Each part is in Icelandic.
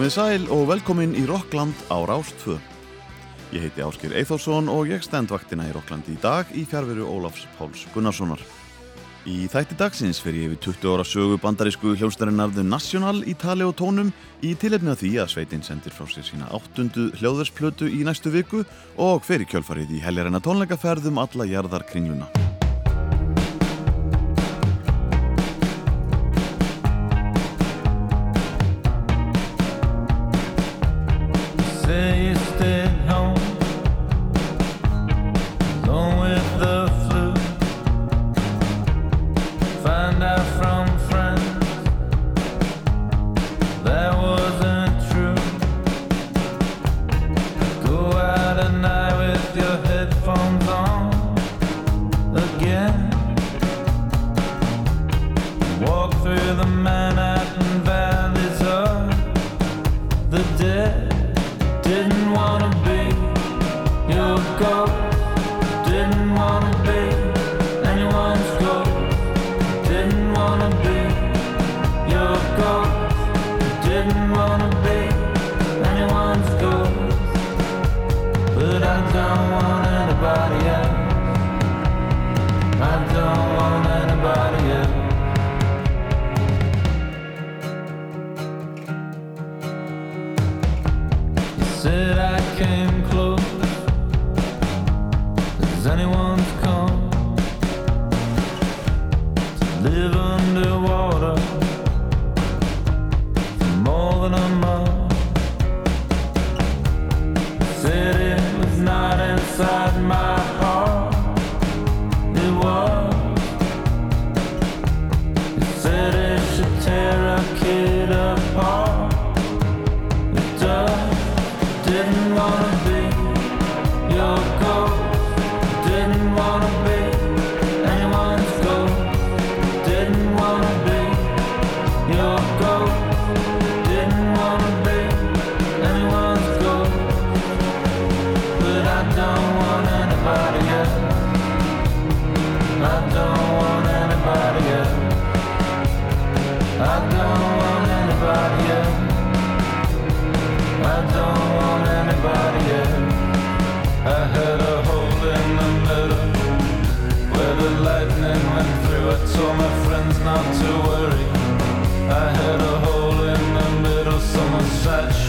Komið sæl og velkomin í Rockland á Rástfö. Ég heiti Áskir Eithorsson og ég stend vaktina í Rockland í dag í fjárveru Ólafs Páls Gunnarssonar. Í þætti dagsins ég yfir 20 ára sögu bandarísku hljóstarinnar The National í tali og tónum í tilefni af því að sveitin sendir frá sér sína áttundu hljóðversplötu í næstu viku og í kjölfarið í heljarinnar tónleikaferðum alla jarðar kringluna. jesteś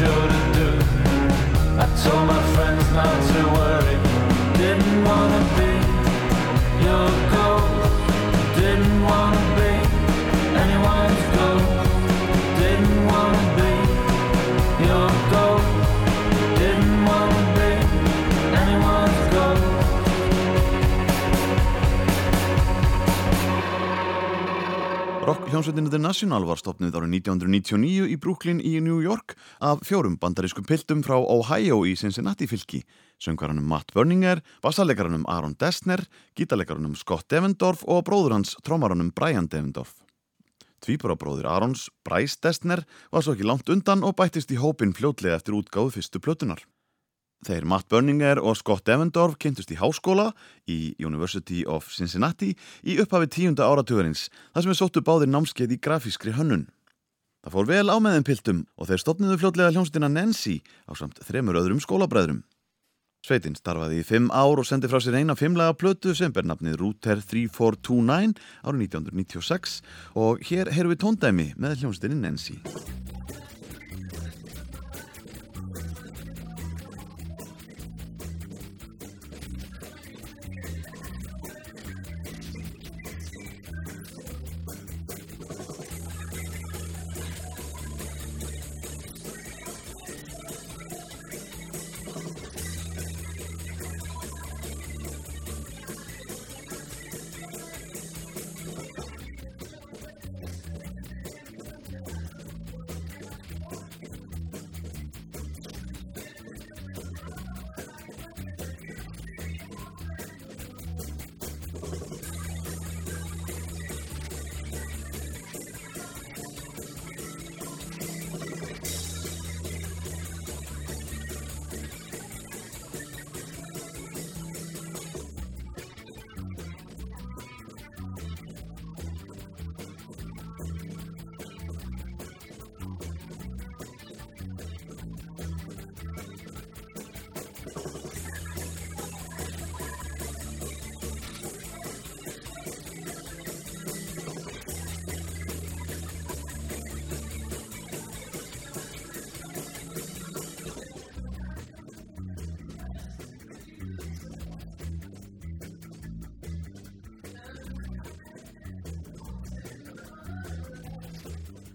showed hljómsveitin The National var stopnið árið 1999 í Brooklyn í New York af fjórum bandarískum piltum frá Ohio í Cincinnati fylki, söngvaranum Matt Berninger, bassalegaranum Aaron Dessner, gítarlegaranum Scott Devendorf og bróður hans trómaranum Brian Devendorf. Tvíburabróðir Arons, Bryce Dessner, var svo ekki langt undan og bættist í hópin fljótlega eftir útgáðu fyrstu plötunar. Þeir Matt Berninger og Scott Devendorf kynntust í háskóla í University of Cincinnati í upphafi tíunda áratugurins þar sem er sóttu báðir námskeið í grafískri hönnun. Það fór vel á með þeim piltum og þeir stopniðu fljótlega hljómsdina Nancy á samt þremur öðrum skólabræðrum. Sveitin starfaði í fimm ár og sendi frá sér eina fimmlega plötu sem ber nafnið Router 3429 árið 1996 og hér heyrðum við tóndæmi með hljómsdini Nancy.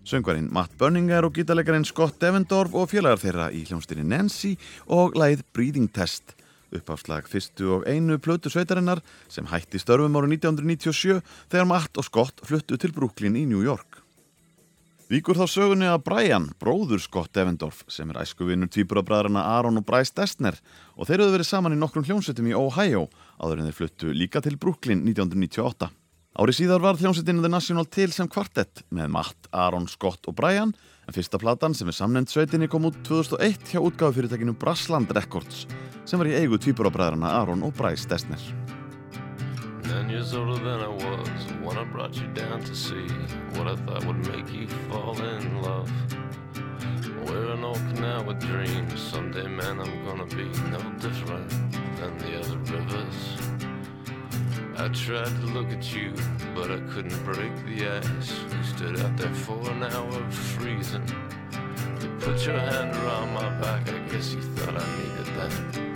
Söngvarinn Matt Berninger og gítarleikarin Scott Devendorf og félagar þeirra í hljónstinni Nancy og læð Breathing Test uppafslag fyrstu og einu plötu sveitarinnar sem hætti störfum ára 1997 þegar Matt og Scott fluttu til Brooklyn í New York. Víkur þá sögunni að Brian, bróður Scott Devendorf, sem er æskuvinnur tvíburabræðrana Aaron og Bryce Destner og þeir eru verið saman í nokkrum hljómsettum í Ohio áður en þeir fluttu líka til Brooklyn 1998. Árið síðar var hljómsettin The National til sem kvartett með Matt, Aaron, Scott og Brian en fyrsta platan sem er samnend sveitinni kom út 2001 hjá útgáðufyrirtekinu Brassland Records sem var í eigu tvíburabræðrana Aaron og Bryce Destner. Nine years older than I was when I brought you down to see what I thought would make you fall in love. We're an old canal with dreams. Someday, man, I'm gonna be no different than the other rivers. I tried to look at you, but I couldn't break the ice. You stood out there for an hour freezing. You put your hand around my back, I guess you thought I needed that.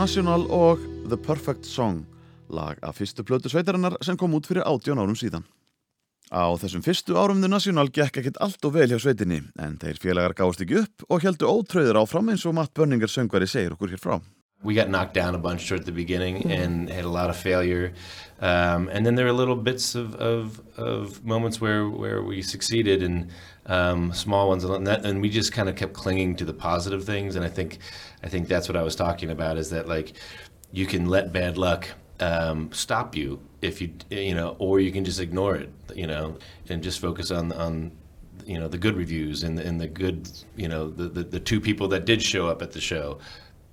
Hljómsettin The National og The Perfect Song lag af fyrstu plötu sveitarinnar sem kom út fyrir 18 árum síðan. Á þessum fyrstu árum The National gekk ekkert allt og vel hjá sveitinni en þeir félagar gáðist ekki upp og heldu ótröður áfram eins og Matt Berninger söngvari segir okkur hér frá. we got knocked down a bunch toward the beginning and had a lot of failure. Um, and then there are little bits of, of, of moments where, where we succeeded and um, small ones. And, that, and we just kind of kept clinging to the positive things. And I think, I think that's what I was talking about is that like you can let bad luck um, stop you if you, you know, or you can just ignore it, you know, and just focus on, on you know the good reviews and the, and the good you know the, the the two people that did show up at the show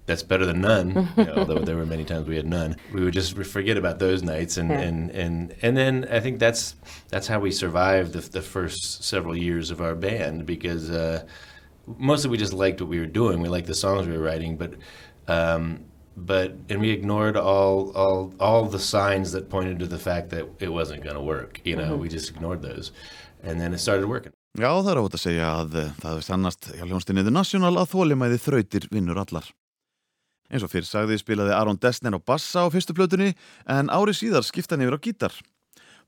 that's better than none you know, although there were many times we had none. We would just forget about those nights and and, and and then i think that's that's how we survived the, the first several years of our band because uh, mostly we just liked what we were doing. We liked the songs we were writing but um, but and we ignored all all all the signs that pointed to the fact that it wasn't going to work you know we just ignored those. And then it started working. Já, það er átt að segja að eh, það hefur sannast hjá hljónstinni National að þólimæði þrautir vinnur allar. Eins og fyrir sagði spilaði Aron Dessner á bassa á fyrstu plötunni en ári síðar skipta hann yfir á gítar.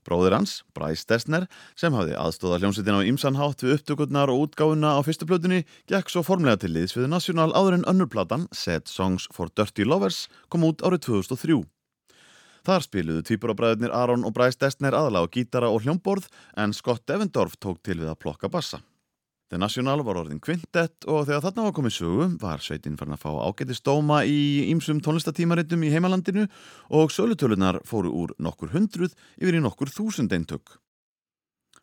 Bróðir hans, Bryce Dessner, sem hafði aðstóða hljómsveitin á Ímsanhátt við upptökurnar og útgáfuna á fyrstu plötunni, gekk svo formlega til liðs við National áður en önnurplatan, Sad Songs for Dirty Lovers, kom út árið 2003. Þar spiluðu tvíburabræðurnir Aron og Bryce Dessner aðalega á gítara og hljómborð en Scott Devendorf tók til við að plokka bassa. The National var orðin kvintett og þegar þarna var komið sögu var sveitin farin að fá ágæti stóma í ýmsum tónlistatímaritum í heimalandinu og sölutölunar fóru úr nokkur hundruð yfir í nokkur þúsund eintök.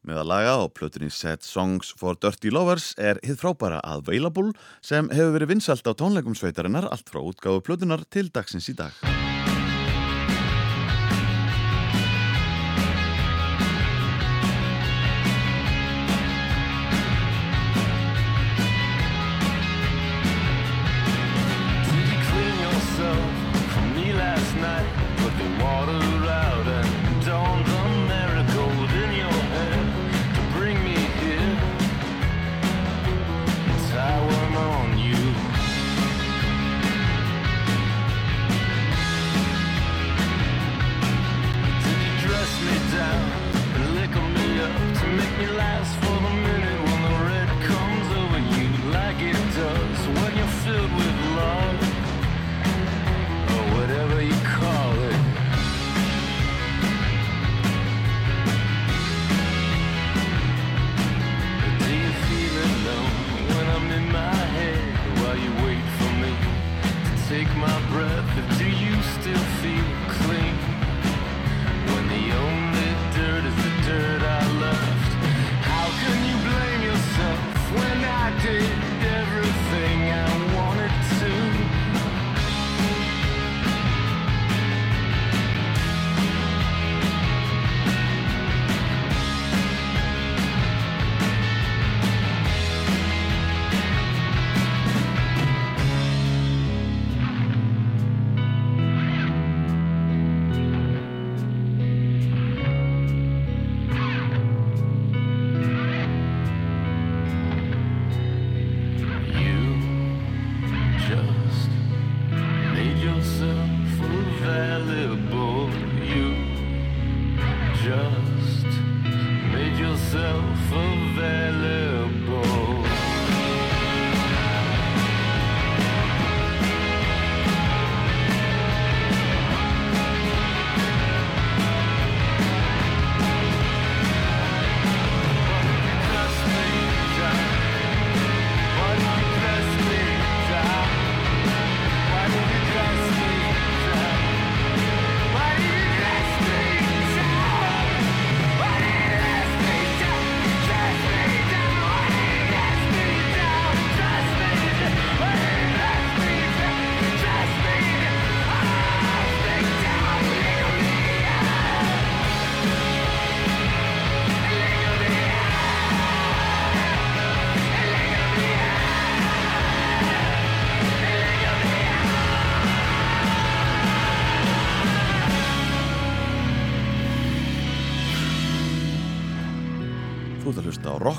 Með að laga á plötunni Set Songs for Dirty Lovers er hið frábæra Available sem hefur verið vinsalt á tónleikum sveitarinnar allt frá útgáfu plötunar til dagsins í dag.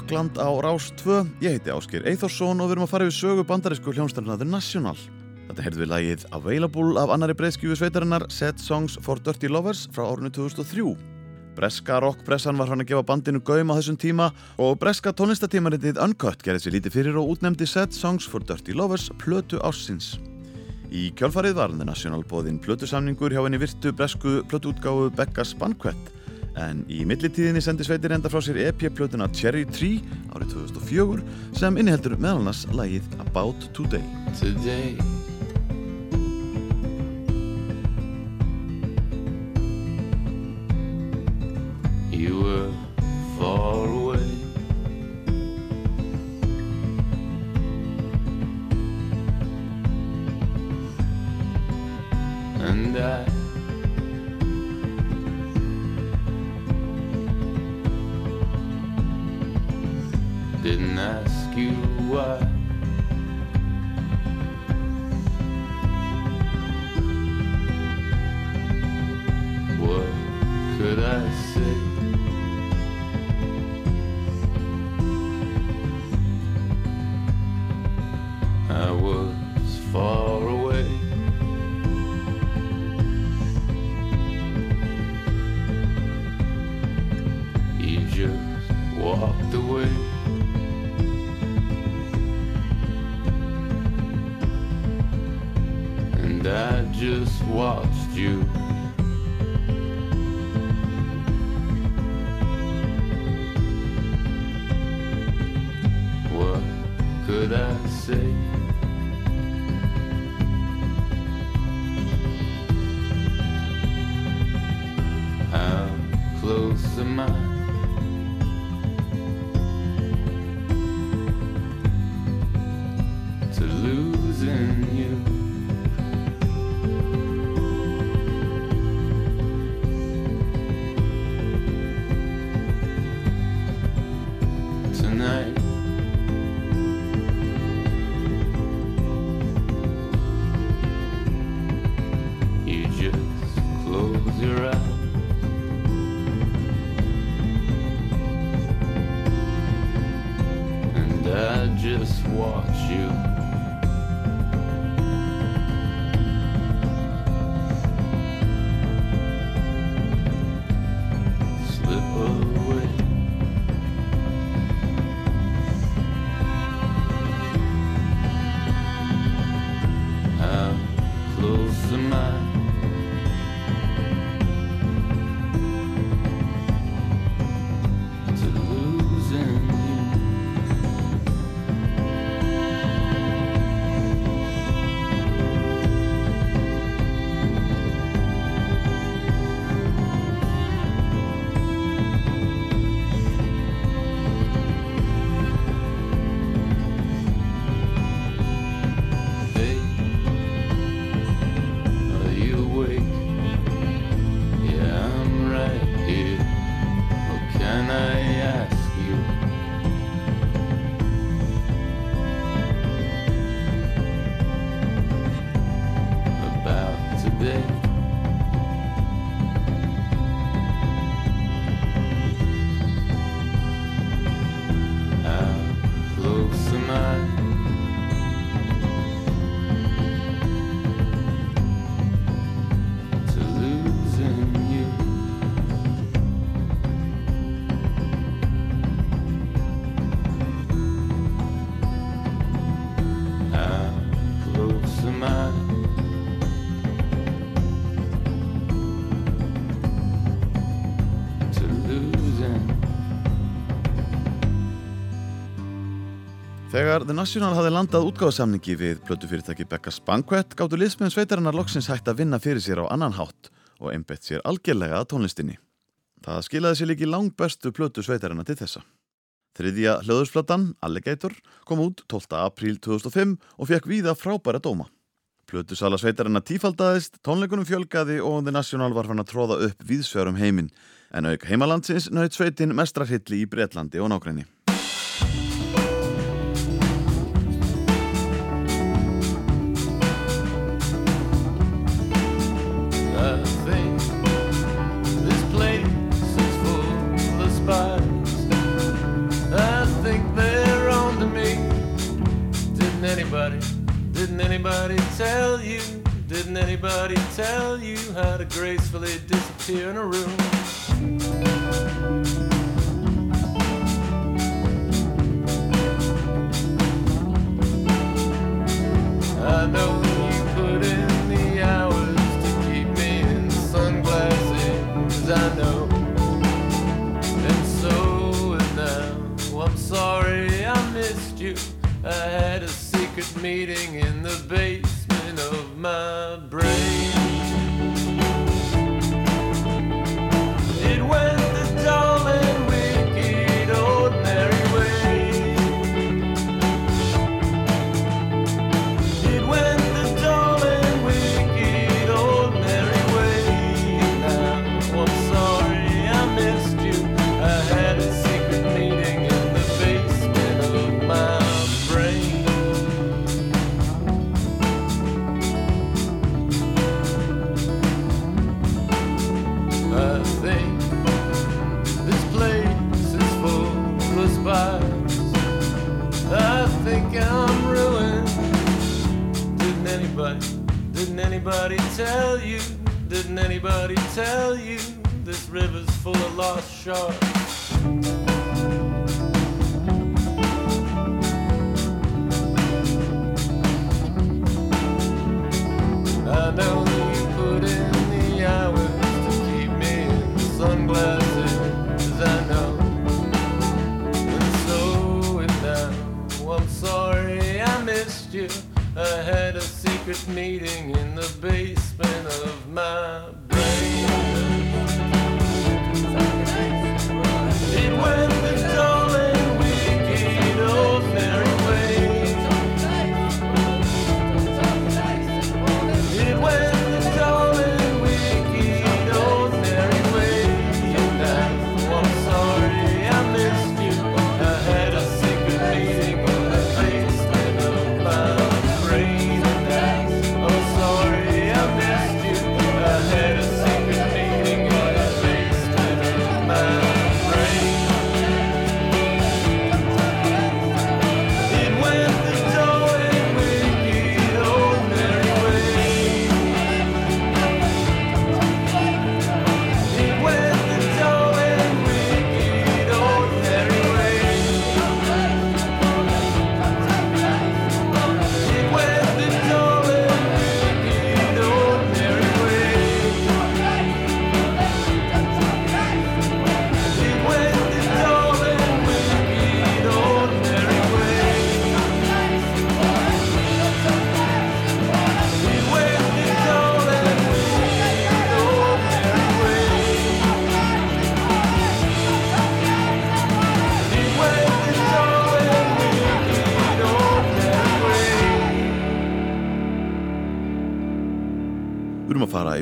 Rockland á Rás 2. Ég heiti Áskir Eithorsson og við erum að fara yfir sögu bandarísku hljómsdæluna The National. Þetta heyrðu við lagið Available af annari breyðskjöfu sveitarinnar Set Songs for Dirty Lovers frá árunni 2003. Breska rockpressan var hann að gefa bandinu gaum á þessum tíma og breska tónlistatímaritið Uncut gerði sér lítið fyrir og útnemdi Set Songs for Dirty Lovers plötu ársins. Í kjálfarið var The National bóðinn plötusamningur hjá henni virtu bresku plötuútgáfu Becca's Banquet en í millitíðinni sendi sveitir enda frá sér EP-plötuna Cherry Tree árið 2004 sem inniheldur meðal annars lagið About Today. today. You were far away. And I didn't ask you why. What could I say? I was far just watched you. What could I say? How close am I? Your eyes. And I just watch you. Þegar The National hafði landað útgáðsamningi við plötufyrirtæki Becca's Banquet gáttu liðsmenn sveitarinnar loksins hægt að vinna fyrir sér á annan hátt og einbett sér algjörlega að tónlistinni. Það skilaði sér líki langt bestu plötu sveitarinnar til þessa. Þriðja hljóðursplatan, Alligator, kom út 12. apríl 2005 og fekk víða frábæra dóma. Plötusala sveitarinnar tífaldaðist, tónleikunum fjölgaði og The National var fann að tróða upp víðsverum heiminn, en auk heimalandsins naut sveitin mestrarhilli í Bretlandi og nákrenni. I think this place is full of spies. I think they're onto me. Didn't anybody, didn't anybody tell you? Didn't anybody tell you how to gracefully disappear in a room? I know I know, and so is now. Oh, I'm sorry I missed you. I had a secret meeting in the basement of my brain.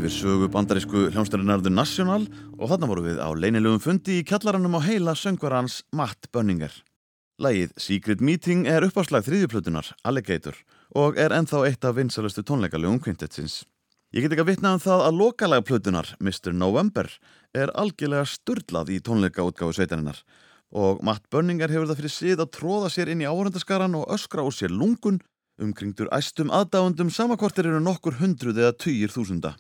yfir sögu bandarísku hljómsdærinar The National og þarna voru við á leinilegum fundi í kjallarannum á heila söngvarans Matt Bönninger. Lægið Secret Meeting er uppáslag þrýðjuplötunar, Alligator og er enþá eitt af vinsalustu tónleikalögum kvintetsins. Ég get ekki að vitna um það að lokalagplötunar Mr. November er algjörlega sturdlað í tónleikaútgáðu sveitaninnar og Matt Bönninger hefur það fyrir síð að tróða sér inn í áhörndaskaran og öskra úr sér lungun umkringdur æstum aðdáðundum samakortir eru nokkur hundruð eða týjir þúsunda.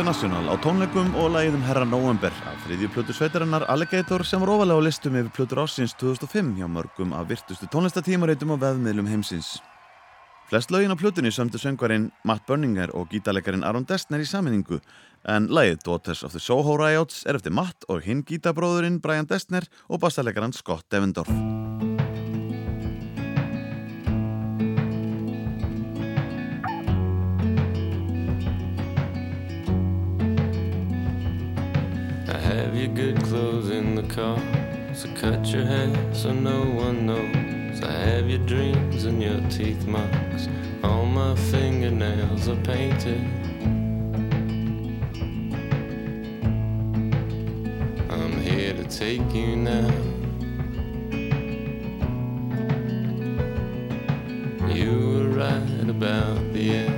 The National á tónleikum og lægðum Herra November af þriðju plötu sveitarinnar Alligator sem var ofalega á listum yfir plötur ásins 2005 hjá mörgum af virtustu tónlistatímareitum og veðmiðlum heimsins. Flest laugin á plötunni sömdu söngvarinn Matt Berninger og gítarleikarin Aron Destner í sammenningu en lægið Daughters of the Soho Riots er eftir Matt og hinn gítarbróðurinn Brian Destner og bassarleikarinn Scott Devendorf. your good clothes in the car. So cut your hair so no one knows. I have your dreams and your teeth marks. All my fingernails are painted. I'm here to take you now. You were right about the end.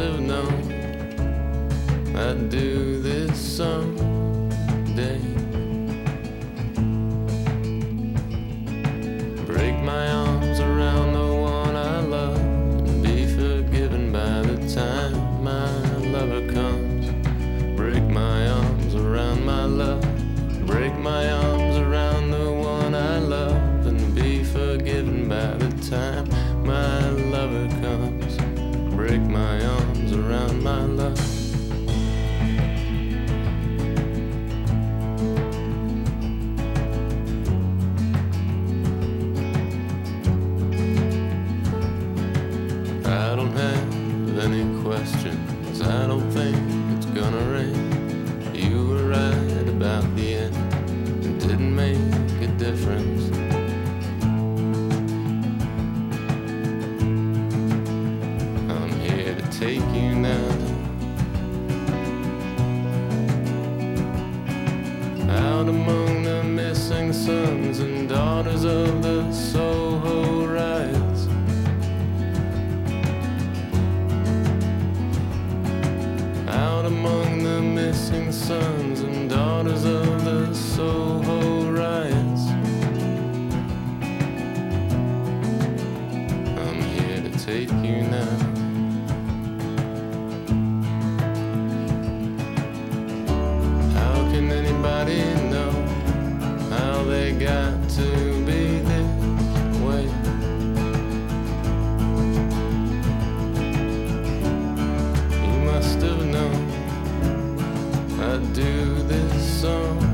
have known I'd do this some. do this song.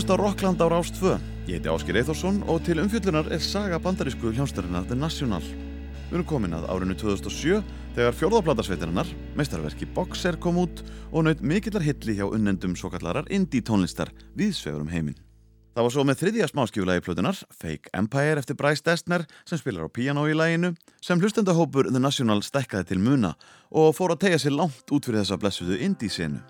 Hlusta á Rockland á Rás 2. Ég heiti Áskir Eithorsson og til umfjöllunar er saga bandarísku hljónstærinnar The National. Við erum komin að árinu 2007 þegar fjórðaplatarsveitarinnar, meistarverki Boxer kom út og naut mikillar hilli hjá unnendum svo kallarar indie tónlistar viðsvegur um heiminn. Það var svo með þriðja smáskjúlagi plötunar, Fake Empire eftir Bryce Destner sem spilar á piano í læginu, sem hlustendahópur The National stekkaði til muna og fór að tegja sér langt út fyrir þessa blessuðu indie senu.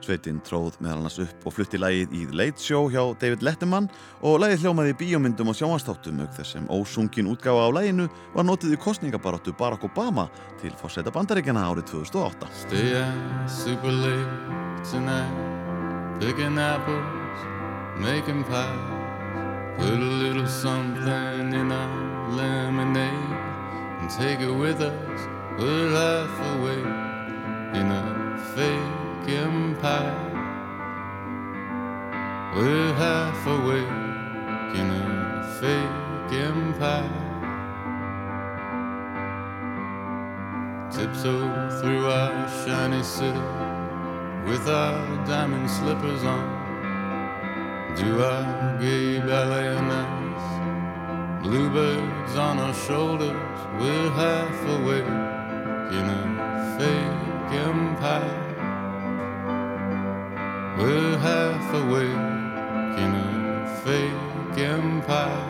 Sveitinn tróð meðal annars upp og flutti lægið í Late Show hjá David Letterman og lægið hljómaði í bíómyndum og sjónvastáttum auk þess sem ósungin útgáfa á læginu var notið í kostningabaróttu Barack Obama til fórseta bandaríkjana árið 2008. Stay out super late tonight, picking apples, making pies. Put a little something in our lemonade and take it with us. We're half awake in a fake empire. We're half awake in a fake empire. Tiptoe through our shiny city with our diamond slippers on. Do our gay ballet nights. Bluebirds on our shoulders, we're half awake in a fake empire. We're half awake in a fake empire.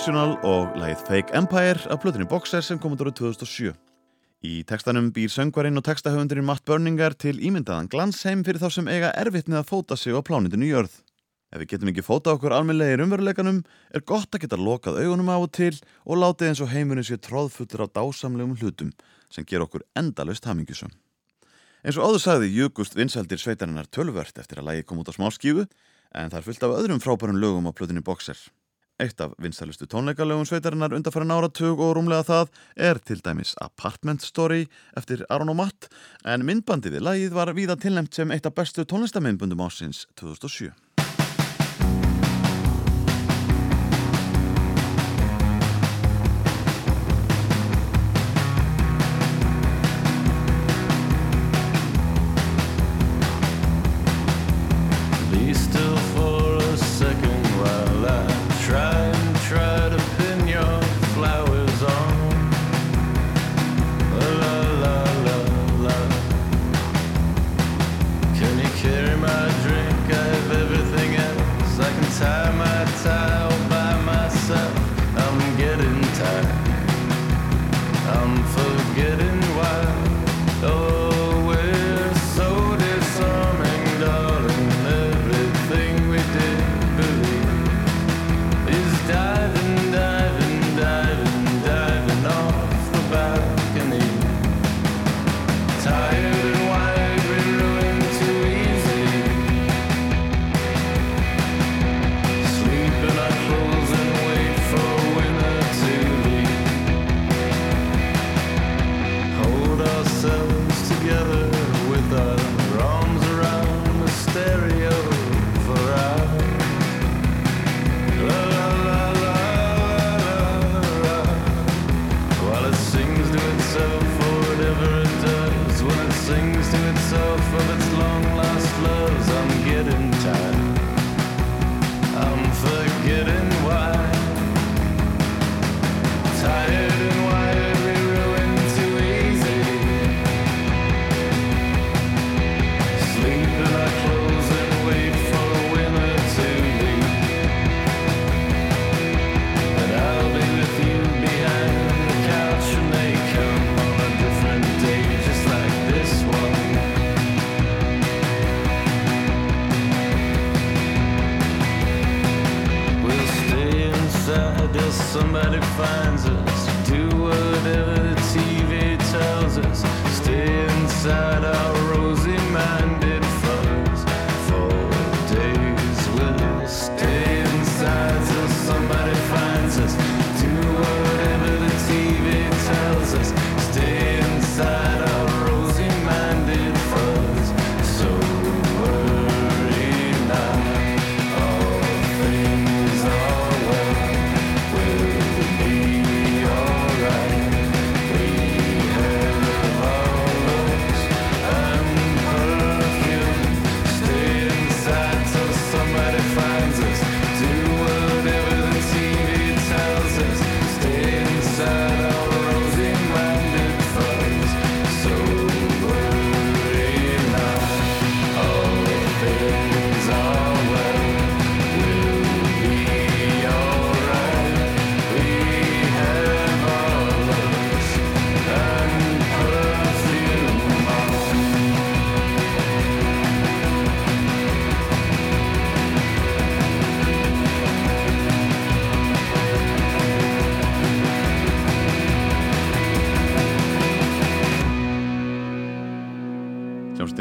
The National og lagið Fake Empire af plötunni Boxer sem kom út árið 2007. Í tekstanum býr söngvarinn og tekstahöfundurinn Matt Berninger til ímyndaðan glansheim fyrir þá sem eiga erfitt með að fóta sig á plánindinu jörð. Ef við getum ekki fóta okkur almennlegir umveruleikanum er gott að geta lokað augunum af og til og látið eins og heimurinn sé tróðfullur af dásamlegum hlutum sem ger okkur endalust hamingjusum. Eins og áður sagði júkust vinsældir sveitarinnar tölvört eftir að lagi kom út á smáskífu en það er fullt af öðrum frábærum lögum á plötunni Boxer. Eitt af vinsælustu tónleikalögum sveitarinnar undanfæra áratug og rúmlega það er til dæmis Apartment Story eftir Aron og Matt en myndbandið við lagið var víða tilnæmt sem eitt af bestu tónlistamindbundum ásins 2007.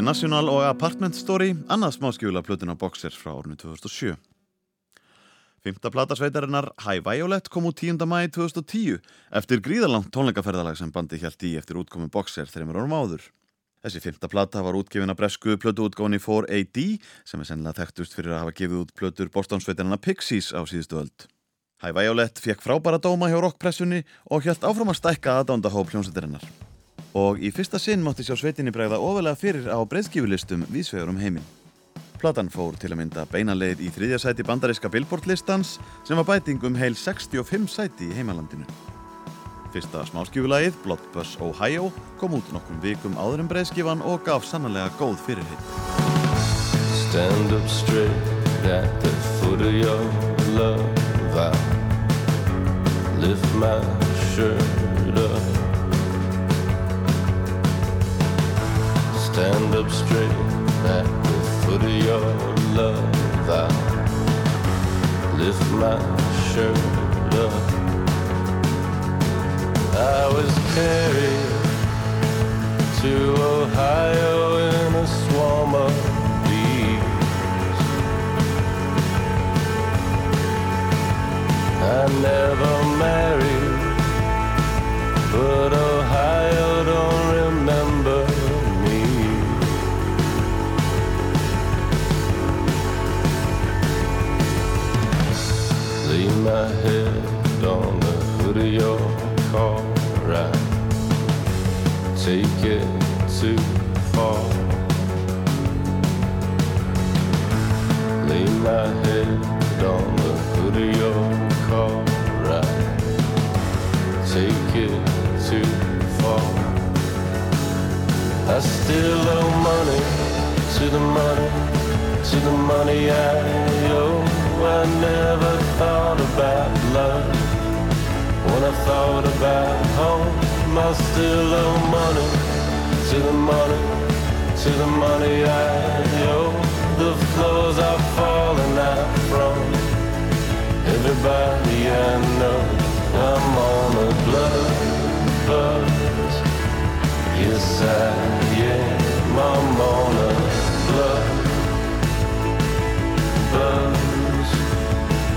National og Apartment Story, annað smáskjöfula plötuna Boxer frá árinu 2007. Fymta plata sveitarinnar High Violet kom út 10. mæi 2010 eftir gríðalangt tónleikaferðalag sem bandi hjælt í eftir útkomi Boxer þreymur árum áður. Þessi fymta plata var útgefin að bresku plötuútgáni 4AD sem er sennilega þekktust fyrir að hafa gefið út plötur Boston-sveitarina Pixies á síðustu öld. High Violet fekk frábæra dóma hjá rockpressunni og hjælt áfram að stækka aðdándahóp hljómsveitarinnar og í fyrsta sinn mátti sjá sveitinni bregða ofalega fyrir á breyðskifulistum vísvegur um heiminn. Platan fór til að mynda beinaleið í þriðja sæti bandariska Billboard listans sem var bæting um heil 65 sæti í heimalandinu. Fyrsta smáskjufulagið, Bloodbus Ohio, kom út nokkrum vikum áður um breyðskifan og gaf sannlega góð fyrirheit. Stand up straight at the foot of your love. I lift my shirt up. I was carried to Ohio in a swarm of bees. I never married but Ohio Lay my head on the hood of your car right take it too far Lay my head on the hood of your car right take it too far I still owe money to the money, to the money I owe. I never thought about love when I thought about home. I still owe money to the money, to the money I owe. The floors are falling out from everybody I know. I'm on a blood buzz. Yes, I am. I'm on a blood buzz.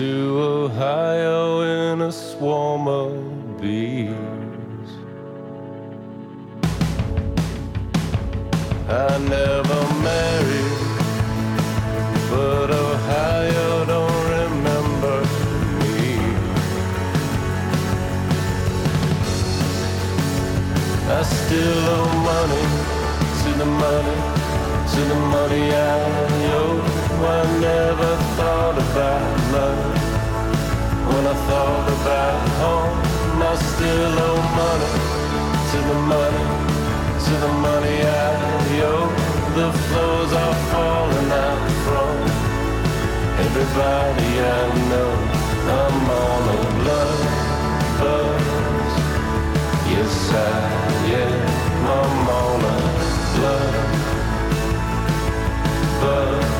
to Ohio in a swarm of bees. I never married, but Ohio don't remember me. I still owe money to the money, to the money I owe. I never thought about love when I thought about home. I still owe money to the money, to the money I owe. The floors are falling out from everybody I know. I'm on a blood buzz. Yes, I am. I'm on a blood buzz.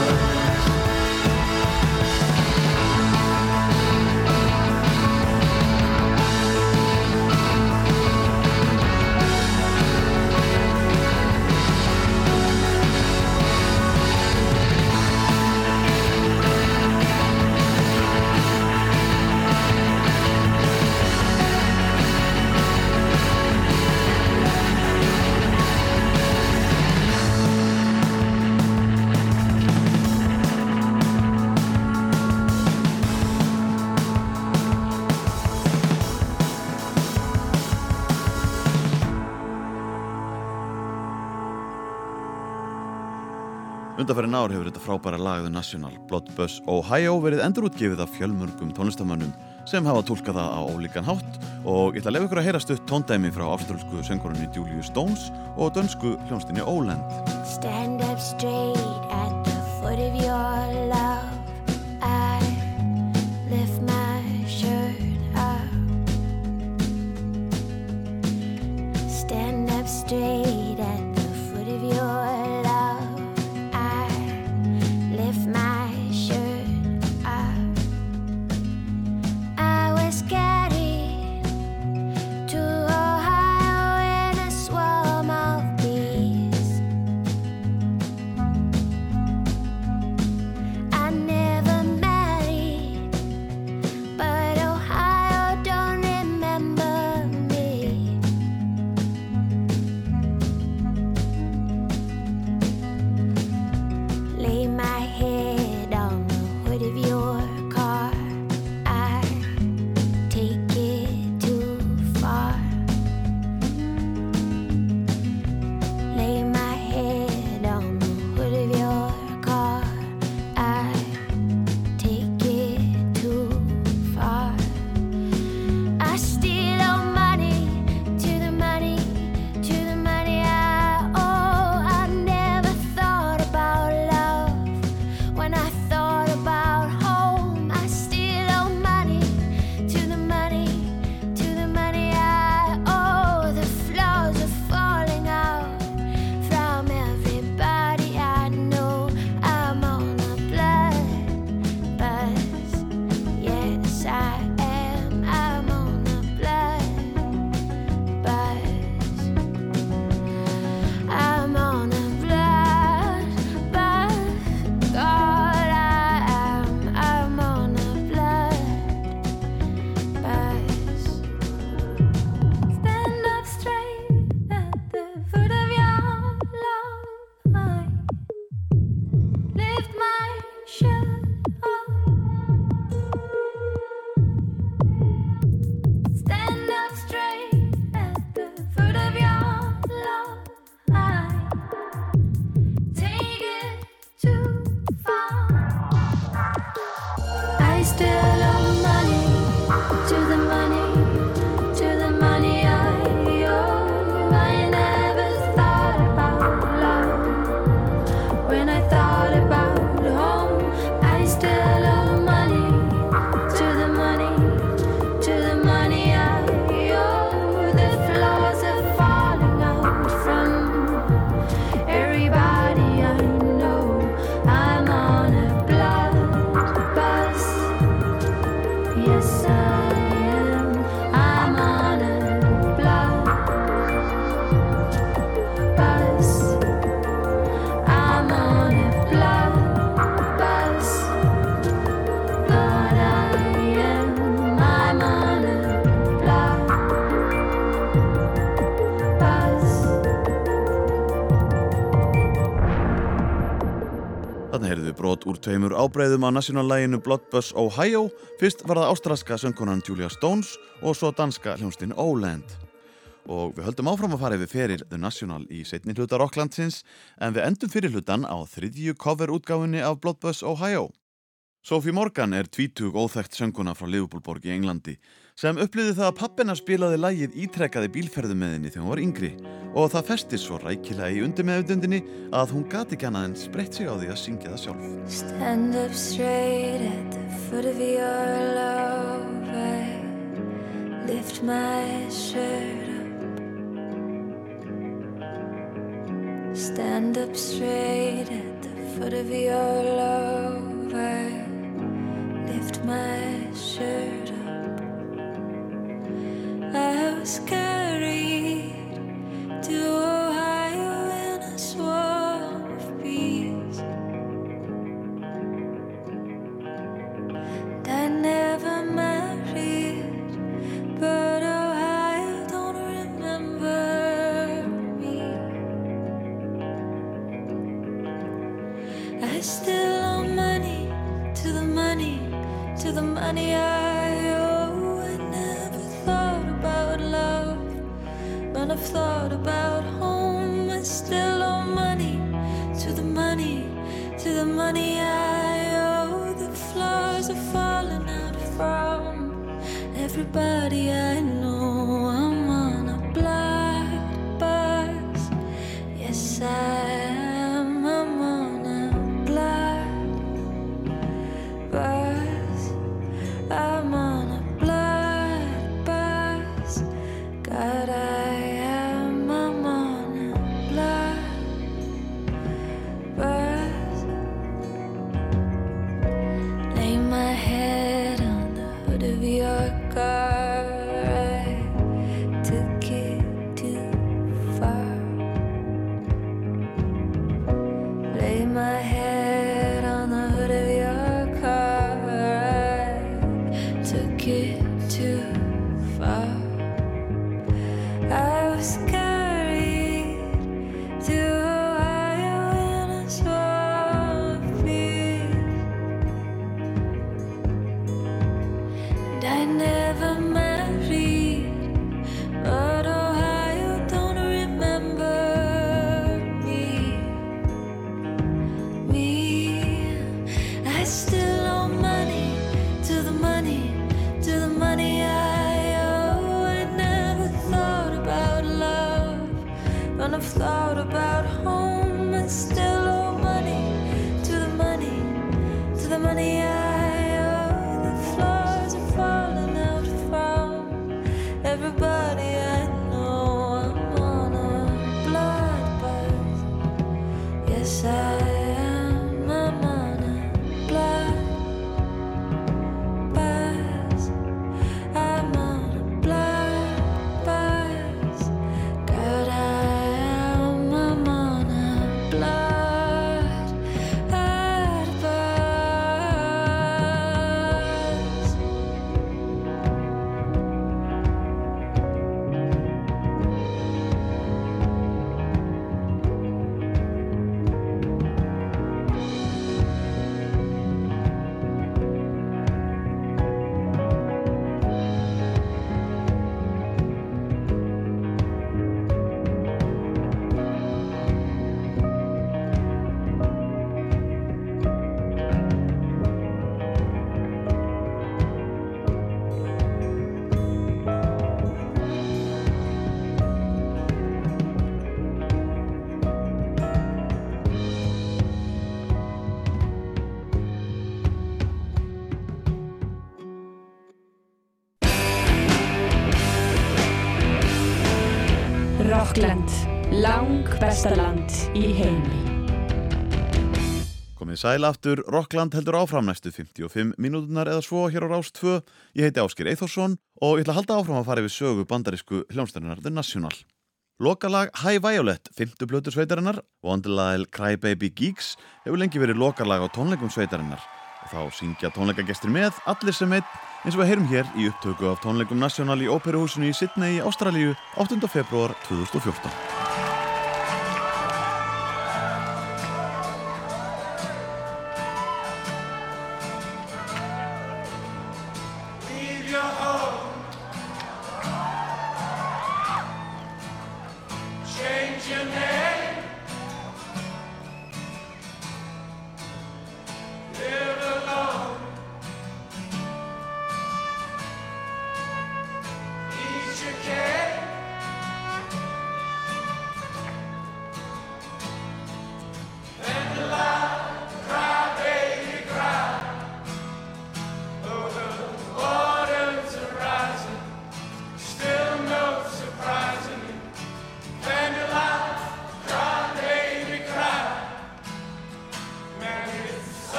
Undarfærin ár hefur þetta frábæra lag The National Blood Buzz Ohio verið endurútgefið af fjölmörgum tónlistamönnum sem hafa tólkað það á ólíkan hátt og ég ætla að lefa ykkur að heyra stutt tóndæmi frá áströlsku söngurunni Julius Stones og dönsku hljónstinni Óland. Stand up straight at the foot of your Þarna heyrðu brot úr tveimur ábreyðum á nationallæginu Bloodbus Ohio. Fyrst var það ástraska söngkonan Julia Stones og svo danska hljónstin Óland. Og við höldum áfram að fara yfir feril The National í setni hluta Rocklandsins en við endum fyrir hlutan á þriðju coverútgáfunni af Bloodbus Ohio. Sophie Morgan er tvítug óþekkt sönguna frá Liverpoolborg í Englandi sem upplýði það að pappina spilaði lægið ítrekkaði bílferðu með henni þegar hún var yngri og það festist svo rækilega í undir meðutundinni að hún gati ekki annað en spreytt sig á því að syngja það sjálf. Stand up straight at the foot of your love. I lift my shirt up. Stand up straight at the foot of your love. I lift my shirt up. I was carried to Ohio in a swarm thought about home. I still owe money to the money, to the money I owe. The floors are falling out from everybody I know. Besta land í heimi. Komið sæl aftur, Rockland heldur áfram næstu 55 mínútunar eða svo hér á Rás 2. Ég heiti Ásker Eithorsson og ég ætla að halda áfram að fara yfir sögu bandarísku hljónstærinar The National. Lokalag High Violet, fymtu blötu sveitarinnar, Wonderlile Crybaby Geeks hefur lengi verið lokalag á tónleikum sveitarinnar og þá syngja tónleikagestir með, allir sem einn, eins og við heyrum hér í upptöku af tónleikum National í Óperuhúsinu í Sydney í Ástralíu 8. februar 2014.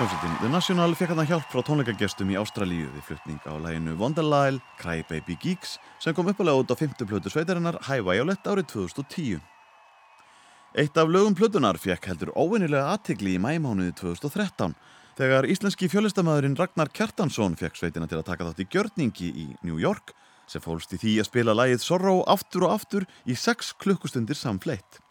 Hljómsveitin The National fekk hann hjálp frá tónleikagestum í Ástralíu við flutning á læginu Wonderlyle, Cry Baby Geeks sem kom uppalega út á 5. plötu sveitarinnar High Violet árið 2010. Eitt af lögum plötunar fekk heldur óvinnilega aðtigli í mæmánuði 2013 þegar íslenski fjölistamæðurinn Ragnar Kjartansson fekk sveitina til að taka þátt í gjörningi í New York sem fólst í því að spila lægið Sorrow aftur og aftur í 6 klukkustundir samfleitt.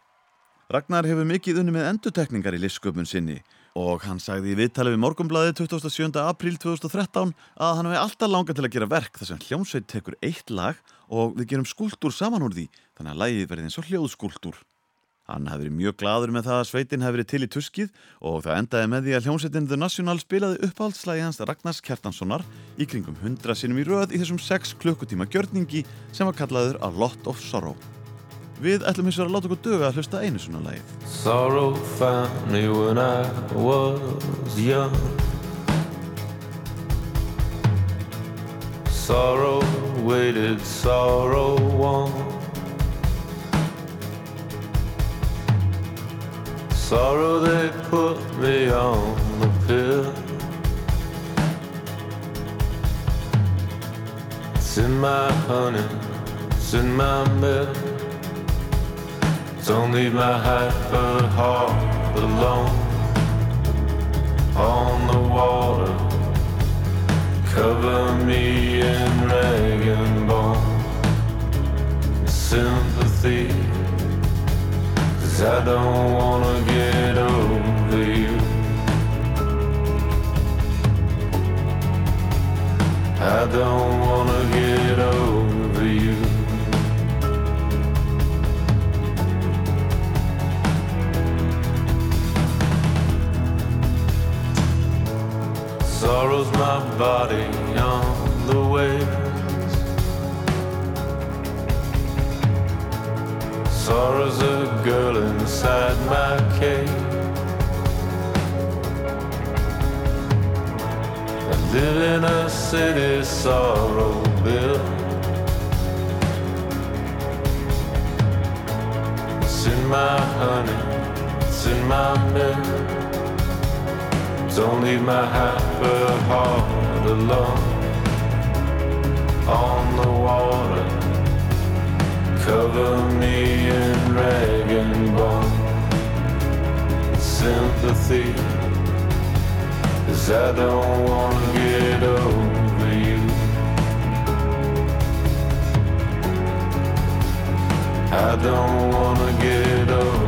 Ragnar hefur mikið unni með endutekningar í listsköpun sinni og hann sagði í viðtali við Morgumblaði 27. apríl 2013 að hann hefði alltaf langað til að gera verk þar sem hljómsveit tekur eitt lag og við gerum skúltúr saman úr því þannig að lagið verði eins og hljóðskúltúr. Hann hefði verið mjög gladur með það að sveitin hefði verið til í tuskið og það endaði með því að hljómsveitin The National spilaði uppáhaldslægi hans Ragnars Kjartanssonar í kringum 100 sinum í röð í þessum 6 klukkutíma gjörningi sem var kallaður A Lot of Sorrow. Við ætlum hins vegar að láta okkur döga að hlusta einu svona lagið. Sorrow found me when I was young. Sorrow waited, sorrow won. Sorrow they put me on the pill. It's in my honey, it's in my milk. Don't leave my hyper heart alone on the water. Cover me in rag and bone. Sympathy, cause I don't wanna get over you. I don't body on the waves. Sorrow's a girl inside my cave. I live in a city sorrow built. It's in my honey, it's in my milk. Don't leave my hyper heart alone on the water. Cover me in rag and bone. Sympathy, cause I don't wanna get over you. I don't wanna get over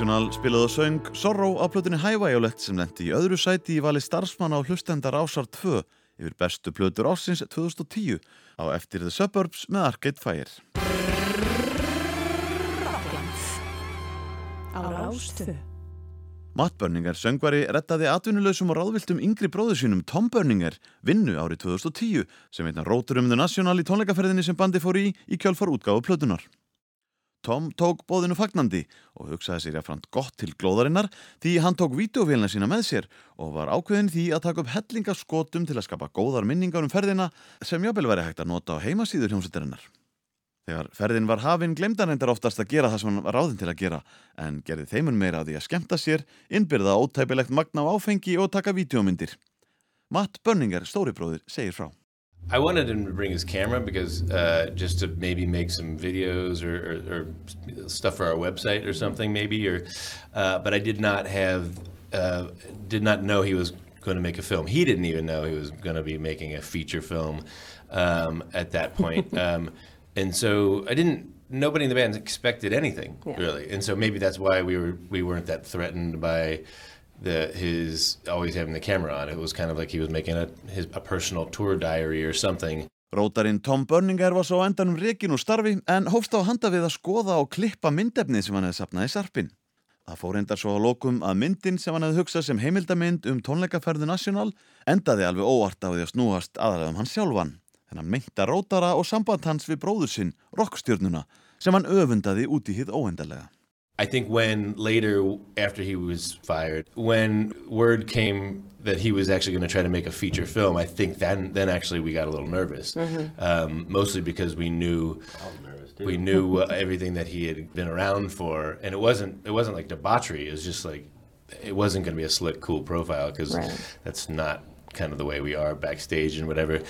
The National spilaði og söng Sorrow á plötunni High Violet sem lendi í öðru sæti í vali starfsmanna á hlustendar ásar 2 yfir bestu plötur ársins 2010 á eftir The Suburbs með Arcade Fire. Matt Berninger, söngvari, rettaði atvinnuleysum og ráðviltum yngri bróðu sínum Tom Berninger vinnu árið 2010 sem einna rótur um The National í tónleikaferðinni sem bandi fór í í kjálfar útgáfu plötunar. Tom tók bóðinu fagnandi og hugsaði sér jafnframt gott til glóðarinnar því hann tók vídeovélina sína með sér og var ákveðin því að taka upp hellingaskotum til að skapa góðar minningar um ferðina sem jábel væri hægt að nota á heimasíður hljómsveitarinnar. Þegar ferðin var hafinn glemdan reyndar oftast að gera það sem hann var ráðin til að gera en gerði þeimun meira að því að skemmta sér, innbyrða ótæpilegt magna á áfengi og taka vídeomyndir. Matt Bönninger, stóribróðir, segir frá. I wanted him to bring his camera because uh, just to maybe make some videos or, or, or stuff for our website or something maybe or uh, but I did not have uh, did not know he was going to make a film. He didn't even know he was going to be making a feature film um, at that point. um, and so I didn't nobody in the band expected anything Yeah. really. And so maybe that's why we were we weren't that threatened by the his always having the camera on. It was kind of like he was making a his a personal tour diary or something. Rótarinn Tom Burninger var svo á endanum rekin úr starfi en hófst á handa við að skoða og klippa myndefni sem hann hefði sapnað í sarpin. Það fór reyndar svo að lokum að myndin sem hann hefði hugsað sem heimildamind um tónleikaferðu National endaði alveg óvart á því að snúast aðalega um hann sjálfan. Þennan meinta rótara og samband hans við bróður sinn, rockstjörnuna, sem hann öfundaði út í hið óendarlega. I think when later, after he was fired, when word came that he was actually going to try to make a feature film, I think then then actually we got a little nervous, um, mostly because we knew we knew uh, everything that he had been around for, and it wasn't it wasn't like debauchery. It was just like it wasn't going to be a slick, cool profile because Right. that's not kind of the way we are backstage and whatever.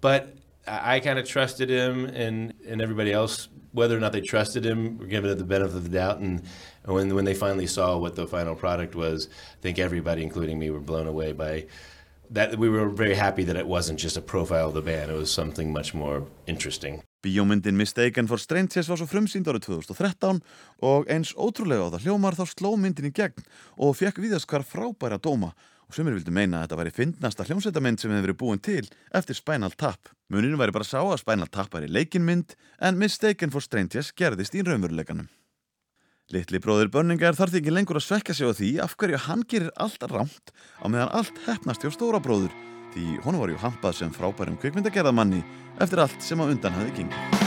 But I, I kind of trusted him, and and everybody else, whether or not they trusted him, were giving it the benefit of the doubt. And when when they finally saw what the final product was, I think everybody, including me, were blown away by that. We were very happy that it wasn't just a profile of the band; it was something much more interesting. Bíómyndin Mistaken for Strangers var svo frumsýnd árið 2013 og eins ótrúlega á það hljómar þá sló myndin í gegn og fekk viðaskar frábæra dóma og sumir vildu meina að þetta væri fyndnasta hljómsveitamynd sem hefði verið búin til eftir Spinal Tap. Muninu væri bara sá að Spinal Tap væri leikinmynd en Mistaken for Strangers gerðist í raunveruleikanum. Litli bróðir Börningar þarf því ekki lengur að svekka sig á því af hverju hann gerir allt rámt á meðan allt hefnast hjá stóra bróður því honum var ju hampað sem frábærum kvikmyndagerðamanni eftir allt sem á undan hafði gengið.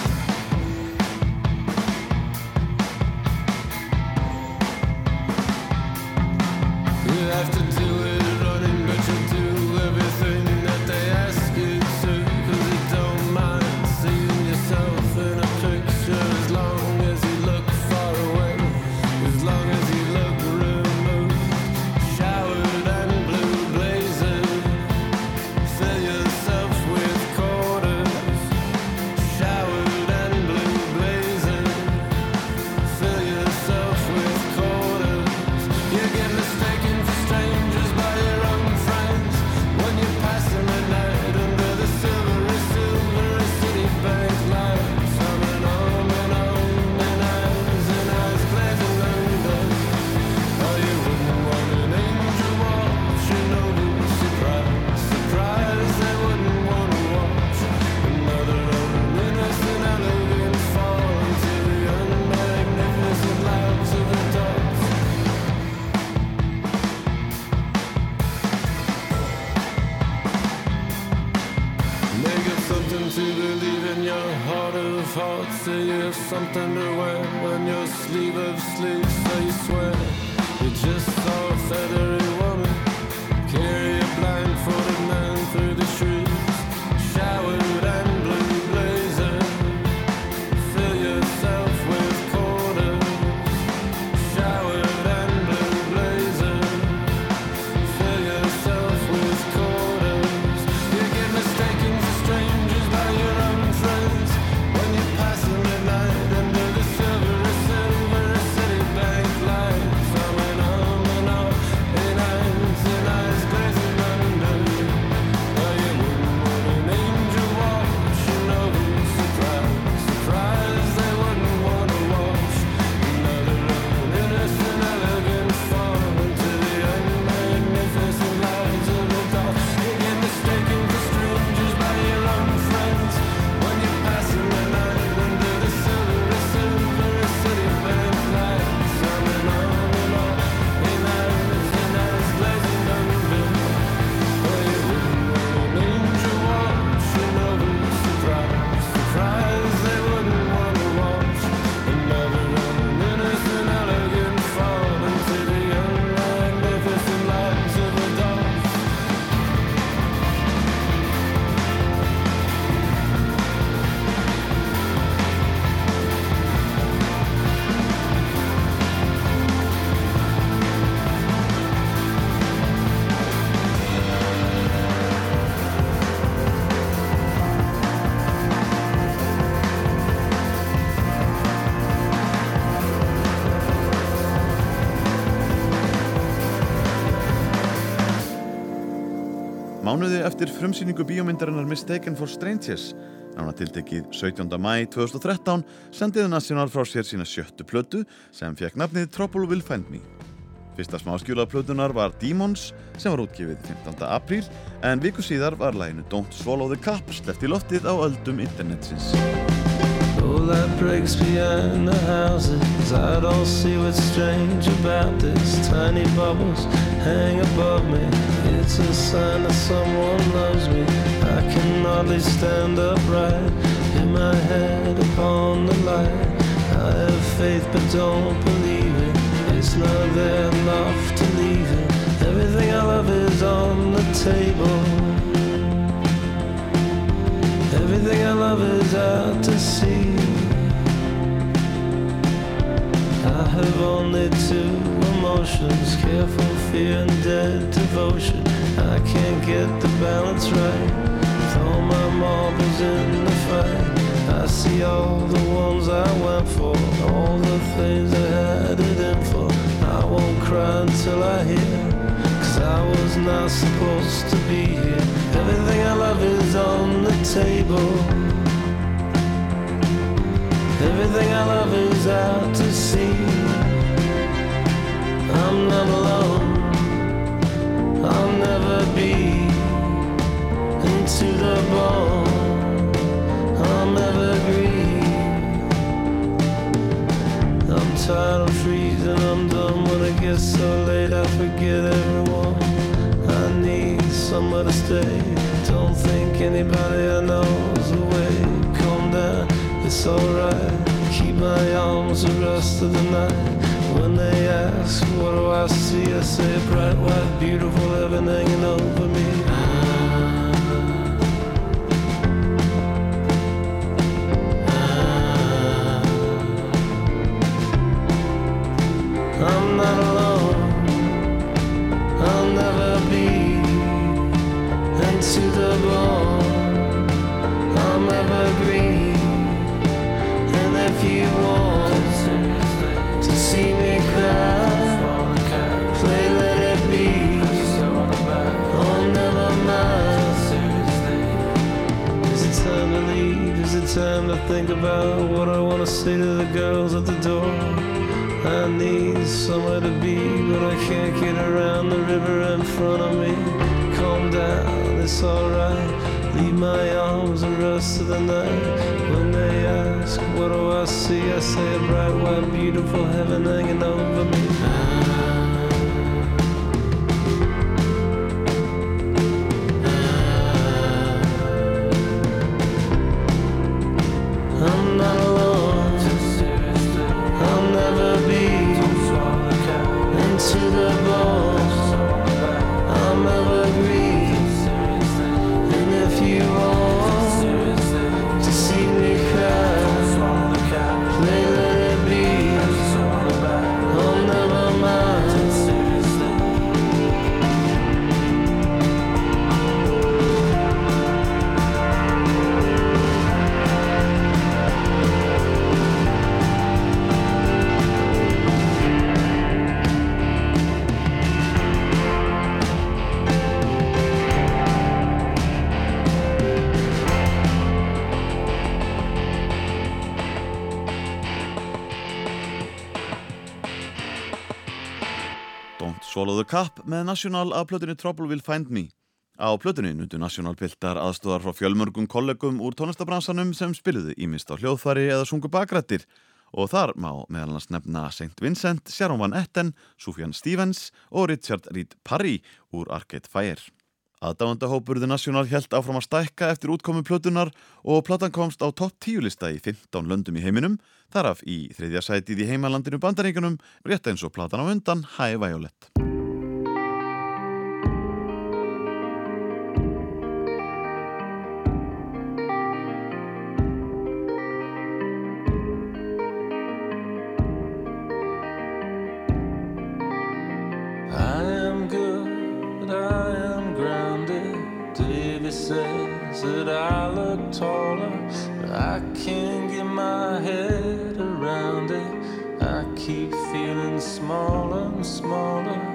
Something to wear Mánuði eftir frumsýningu bíómyndarinnar Mistaken for Strangers, nána tiltekið 17. mæ 2013, sendiði National frá sér sína sjöttu plötu sem fekk nafnið Trouble Will Find Me. Fyrsta smáskjúla plötunar var Demons sem var útgifið 15. apríl en viku síðar var læginu Don't Swallow the Cup sleppt í loftið á öldum internetsins. Oh, that breaks behind the houses. I don't see what's strange about this. Tiny bubbles hang above me. It's a sign that someone loves me. I can hardly stand upright. Hit my head upon the light. I have faith but don't believe it. It's not there enough to leave it. Everything I love is on the table. Everything I love is out to sea. I have only two emotions careful fear and dead devotion. I can't get the balance right. Throw my marbles in the fight. I see all the ones I went for, all the things I had it in for. I won't cry until I hear. Cause I was not supposed to be here. Everything I love is on the table. Everything I love is out to sea. I'm not alone. I'll never be into the bone. I'm evergreen. I'm tired of freezing. I'm done when it gets so late. I forget everyone. I need somewhere to stay. Don't think anybody I know's away. Calm down, it's alright. Keep my arms the rest of the night. When they ask, what do I see? I say, bright, white, beautiful heaven hanging over time to think about what I want to say to the girls at the door? I need somewhere to be, but I can't get around the river in front of me. Calm down, it's alright. Leave my arms the rest of the night. When they ask, what do I see? I say a bright, white, beautiful heaven hanging over me. Með National af plötunni Trouble Will Find Me. Á plötunni nutu National piltar aðstóðar frá fjölmörgum kollegum úr tónlistabransanum sem spiluðu ímist á hljóðfæri eða sungu bakrættir og þar má meðal annars nefna St. Vincent, Sharon Van Etten, Sufjan Stevens og Richard Reed Parry úr Arcade Fire. Aðdáandahópurðu National held áfram að stækka eftir útkomu plötunar og platan komst á topp 10 lista í 15 löndum í heiminum, þaraf í þriðja sætið í heimalandinu bandaríkunum, rétt eins og platan á undan High Violet. Says that I look taller, but I can't get my head around it. I keep feeling smaller and smaller.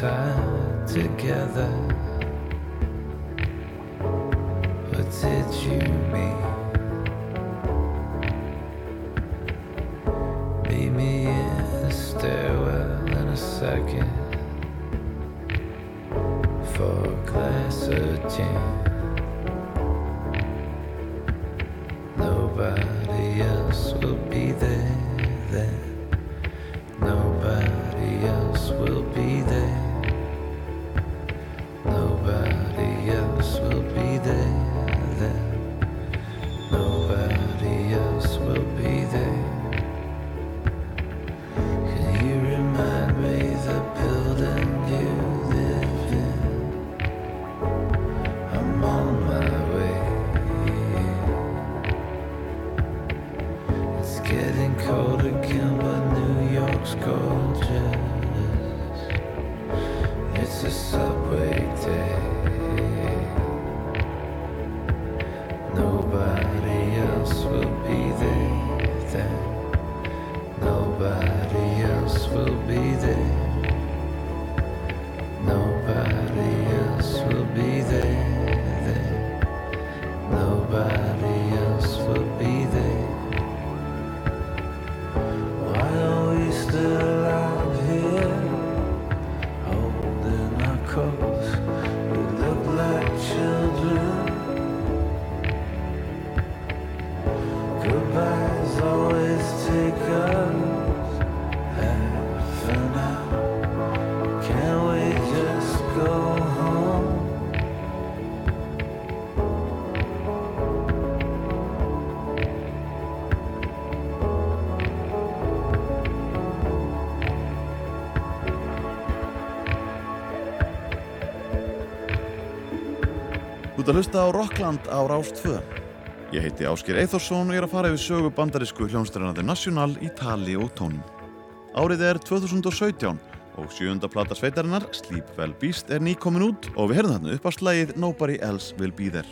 Tied together. Út að hlusta á Rockland á Rás 2. Ég heiti Áskir Eithorsson og ég er að fara yfir sögu bandarísku hljónstærinandi National í tali og tónum. Árið er 2017 og sjöunda plata sveitarinnar, Sleep Well Beast, er nýkomin út og við herðum þarna upp á slægið Nobody Else Will Be There.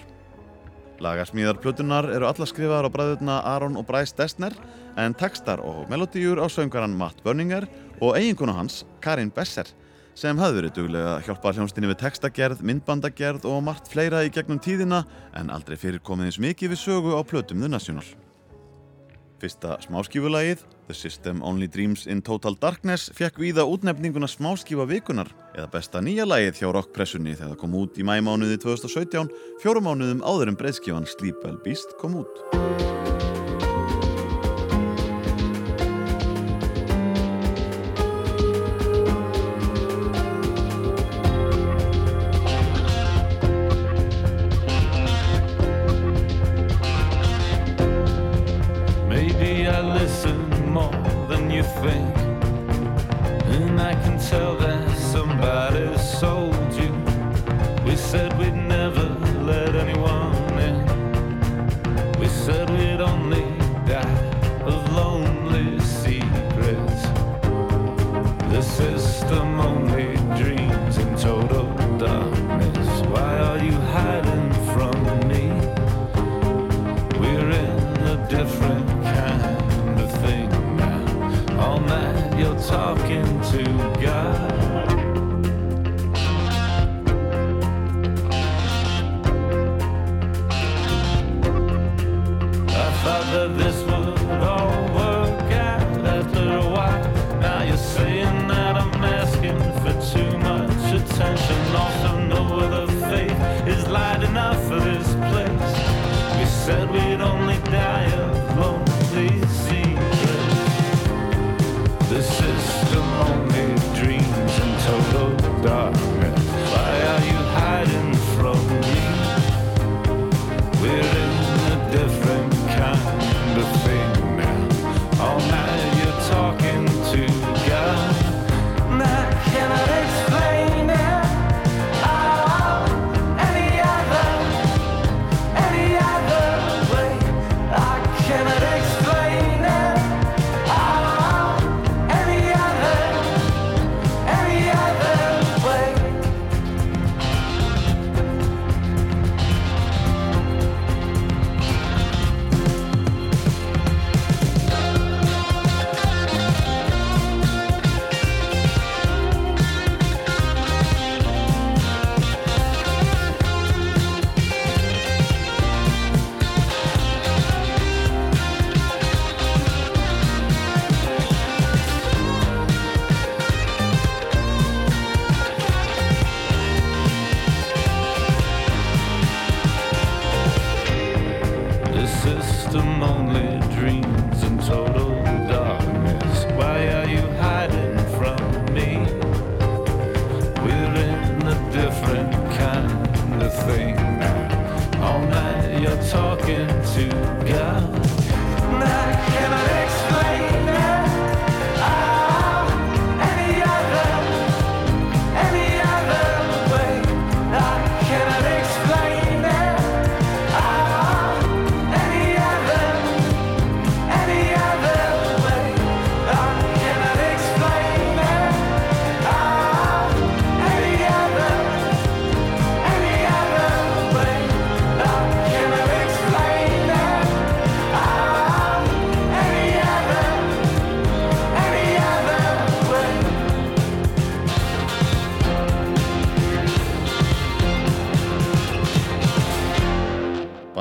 Lagasmíðar plötunar eru alla skrifaðar á bræðurna Aron og Bryce Destner en textar og melodíur á söngaran Matt Berninger og eiginkona hans, Karin Besser, sem hafði verið duglega að hjálpa hljónstinni við textagerð, myndbandagerð og margt fleira í gegnum tíðina en aldrei fyrir komið eins mikið við sögu á plötum The National. Fyrsta smáskífulagið, The System Only Dreams in Total Darkness, fekk víða útnefninguna smáskífa vikunar eða besta nýja lagið hjá rockpressunni þegar það kom út í mæmánuði 2017, fjórum mánuðum áður en breyðskífan Sleep Well Beast kom út. Think. And I can tell that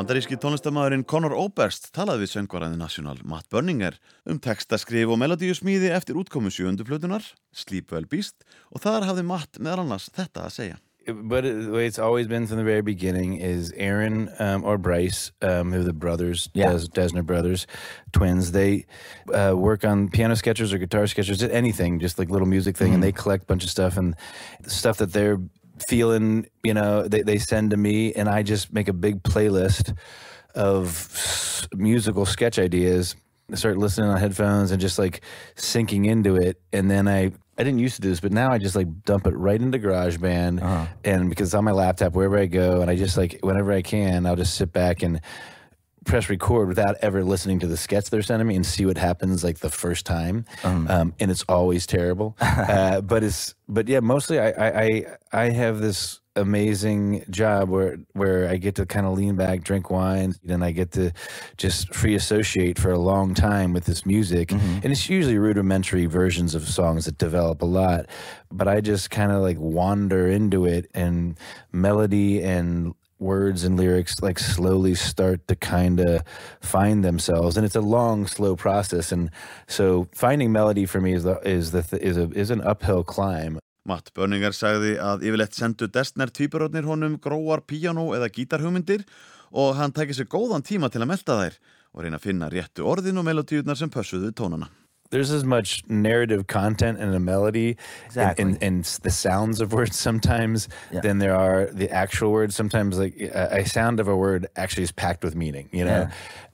Bandaríski tónlistamæðurinn Conor Oberst talaði við söngvaraði National Matt Berninger um textaskrif og melodíusmíði eftir útkomu sjöundu plötunar, Sleep Well Beast, og þar hafði Matt meðal annars þetta að segja. but it, the way it's always been from the very beginning is Aaron um, or Bryce, um, who are the brothers, Yeah. Des- Desner brothers, twins. They uh, work on piano sketches or guitar sketches, anything, just like little music thing, and they collect a bunch of stuff and stuff that they're feeling. You know, they they send to me, and I just make a big playlist of s- musical sketch ideas. I start listening on headphones and just like sinking into it, and then I I didn't used to do this, but now I just like dump it right into GarageBand, Uh-huh. and because it's on my laptop wherever I go, and I just like whenever I can, I'll just sit back and press record without ever listening to the sketch they're sending me and see what happens like the first time, um, and it's always terrible. uh, but it's but yeah, mostly I I I, I have this amazing job where where I get to kind of lean back, drink wine, and I get to just free associate for a long time with this music. And it's usually rudimentary versions of songs that develop a lot, but I just kind of like wander into it and melody and words and lyrics like slowly start to kind of find themselves. And it's a long slow process. And so finding melody for me is the is the th- is a is an uphill climb. Matt Börningar sagði að yfirleitt sendu Destner tvíburónir honum gróar píjánó eða gítarhugmyndir og hann tæki sér góðan tíma til að melta þær og reyna að finna réttu orðin og melodíurnar sem pössuðu tónana. There's as much narrative content in a melody Exactly. and, and, and the sounds of words sometimes Yeah. than there are the actual words. Sometimes like a, a sound of a word actually is packed with meaning, you know? Yeah.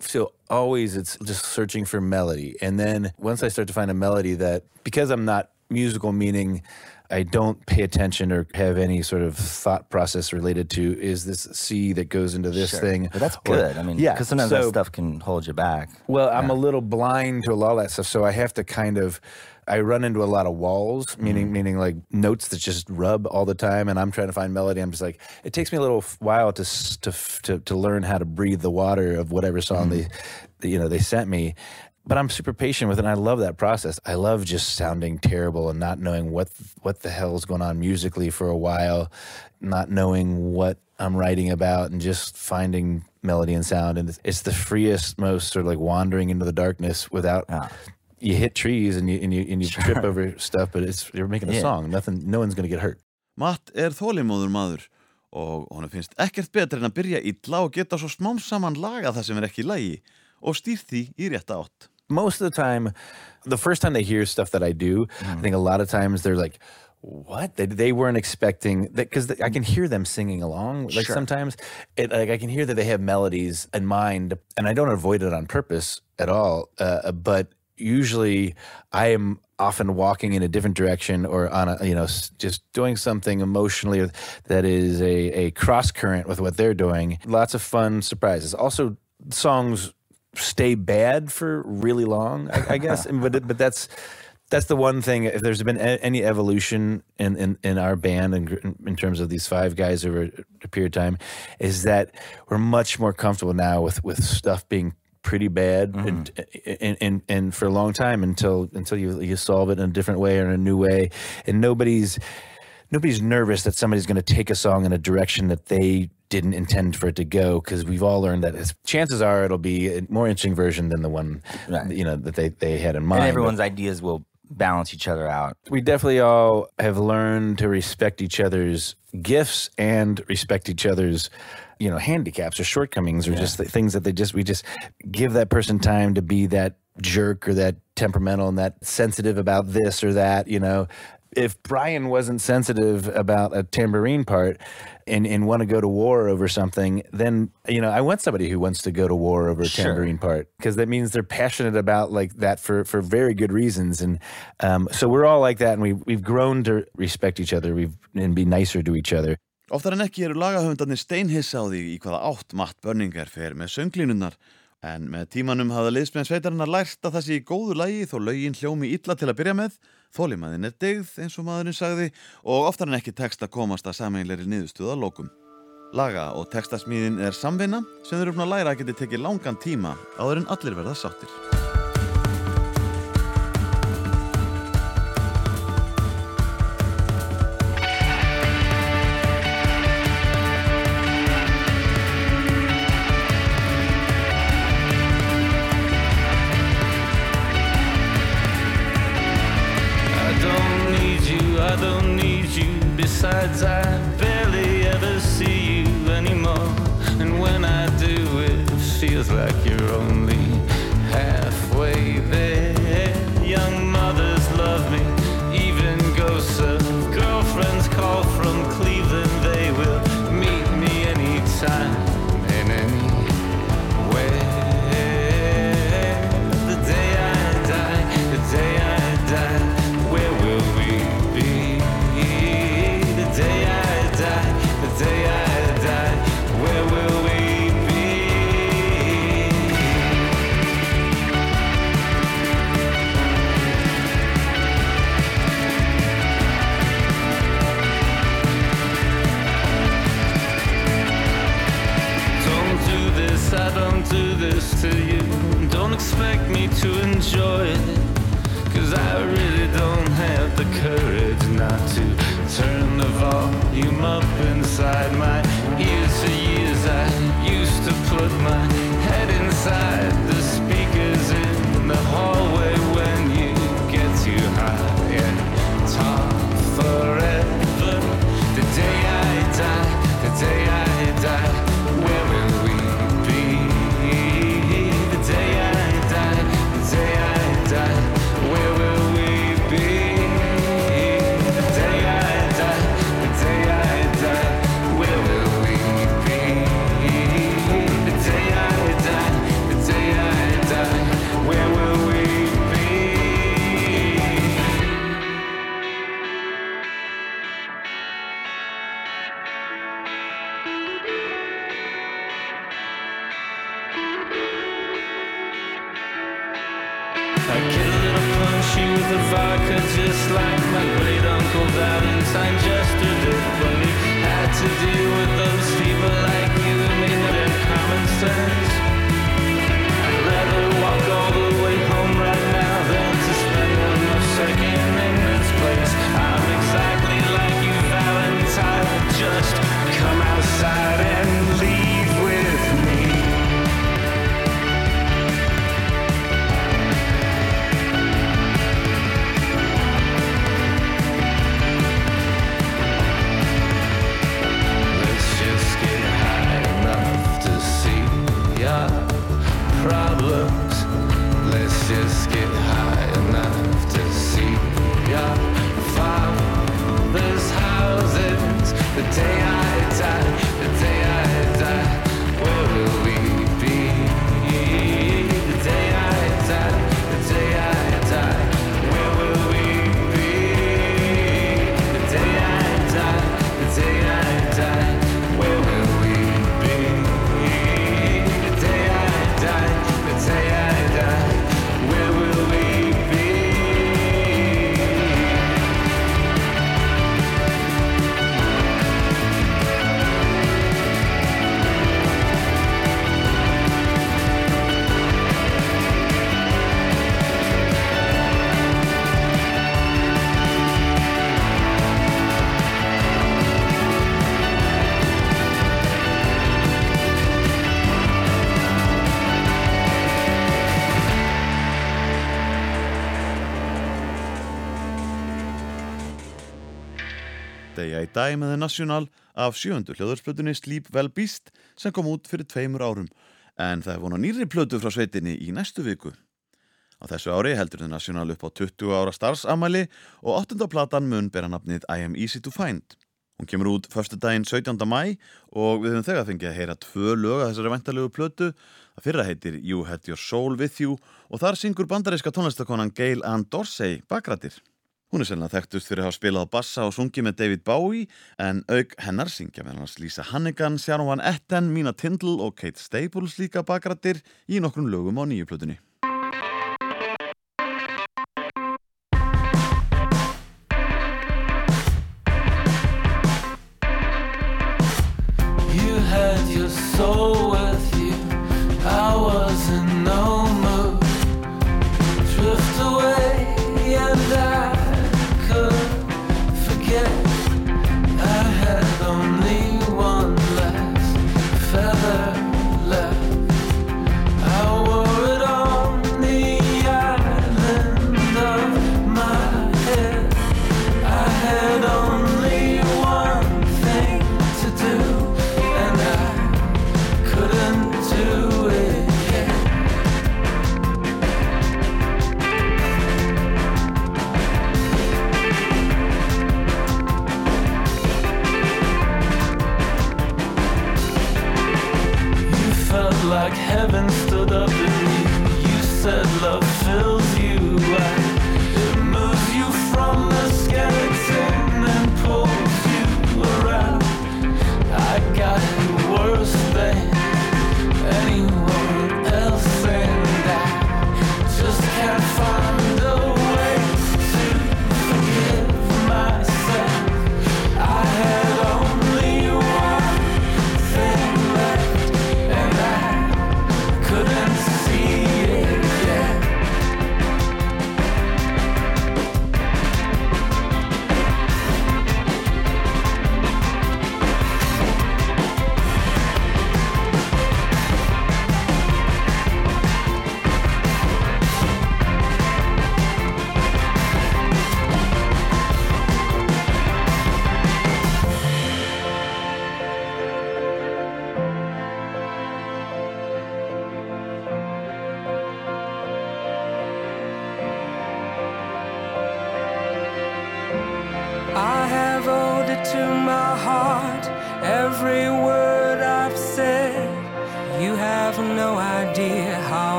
So always it's just searching for melody. And then once I start to find a melody that, because I'm not musical meaning, I don't pay attention or have any sort of thought process related to is this C that goes into this Sure. thing. But that's or- good. I mean, yeah. because sometimes that stuff can hold you back. well, I'm a little blind to a lot of that stuff, so I have to kind of. I run into a lot of walls, meaning mm-hmm. meaning like notes that just rub all the time, and I'm trying to find melody. I'm just like, it takes me a little while to to to, to learn how to breathe the water of whatever song they, they, you know, they sent me. But I'm super patient with it, and I love that process. I love just sounding terrible and not knowing what what the hell is going on musically for a while, not knowing what I'm writing about, and just finding melody and sound. And it's, it's the freest, most sort of like wandering into the darkness without. Yeah. You hit trees and you and you and you trip over stuff, but it's you're making a Yeah. song. Nothing, no one's gonna get hurt. Matt er þólimóður maður og honum finnst ekkert betur en að byrja illa og geta svo smám saman laga það sem er ekki í lagi og stýrt því í rétta átt. Most of the time, the first time they hear stuff that I do, I think a lot of times they're like, "What?" They, they weren't expecting that because I can hear them singing along. Like Sure. sometimes, it, like I can hear that they have melodies in mind, and I don't avoid it on purpose at all. Uh, but usually, I am often walking in a different direction or on a you know s- just doing something emotionally that is a, a cross current with what they're doing lots of fun surprises also songs stay bad for really long, I, I guess. And- but but that's that's the one thing. If there's been a, any evolution in, in, in our band and in, in terms of these five guys over a period of time, is that we're much more comfortable now with with stuff being pretty bad mm-hmm. and, and, and and for a long time until until you you solve it in a different way or in a new way, and nobody's nobody's nervous that somebody's going to take a song in a direction that they didn't intend for it to go because we've all learned that it's, chances are it'll be a more interesting version than the one Right. you know that they, they had in mind. And But everyone's ideas will balance each other out. we definitely all have learned to respect each other's gifts and respect each other's you know handicaps or shortcomings or just the things that they just we just give that person time to be that jerk or that temperamental and that sensitive about this or that you know if Brian wasn't sensitive about a tambourine part and, and want to go to war over something, then you know I want somebody who wants to go to war over a Sure. tambourine part because that means they're passionate about like that for for very good reasons. And um, so we're all like that, and we we've grown to respect each other. We've and be nicer to each other. Oftar en ekki eru lagahöfundarnir steinhissa á því í hvaða átt Matt Börningar fer með sönglínunnar en með tímanum hafa liðsmenn sveitarinnar lært að það sé í góðu lagi þó lögin hljómi illa til að byrja með þólimaðin er degð eins og maðurinn sagði og oftar en ekki tekst að komast að sameinleiri niðurstöða lókum. Laga og tekstasmíðin er samvinna sem búin að læra að geti tekið langan tíma áður en allir verða sáttir. I get a little punchy with the vodka just like my great uncle Valentine Jester did when he had to deal with The day I Dag með The National af sjöundu hljóðursplutunni Sleep Well Beast sem kom út fyrir tveimur árum en það er vona nýri plötu frá sveitinni í næstu viku. Á þessu ári heldur The National upp á 20 ára starfsamæli og 8. platan mun bera nafnið I Am Easy to Find. Hún kemur út förstu daginn 17. mæ og við höfum þegar fengið að heyra tvö lög að þessari ventalegu plötu. Það fyrra heitir You Had Your Soul With You og þar syngur bandaríska tónlistakonan Gail Ann Dorsey bakrættir. Hún er selna þekktust fyrir að hafa spilað á bassa og sungið með David Bowie en auk hennar syngja með hans Lisa Hannigan, Sharon Van Etten, Mina Tindall og Kate Staples líka bakrættir í nokkrum lögum á nýju plötunni. Like heaven stood up in you. You said love fills you. I,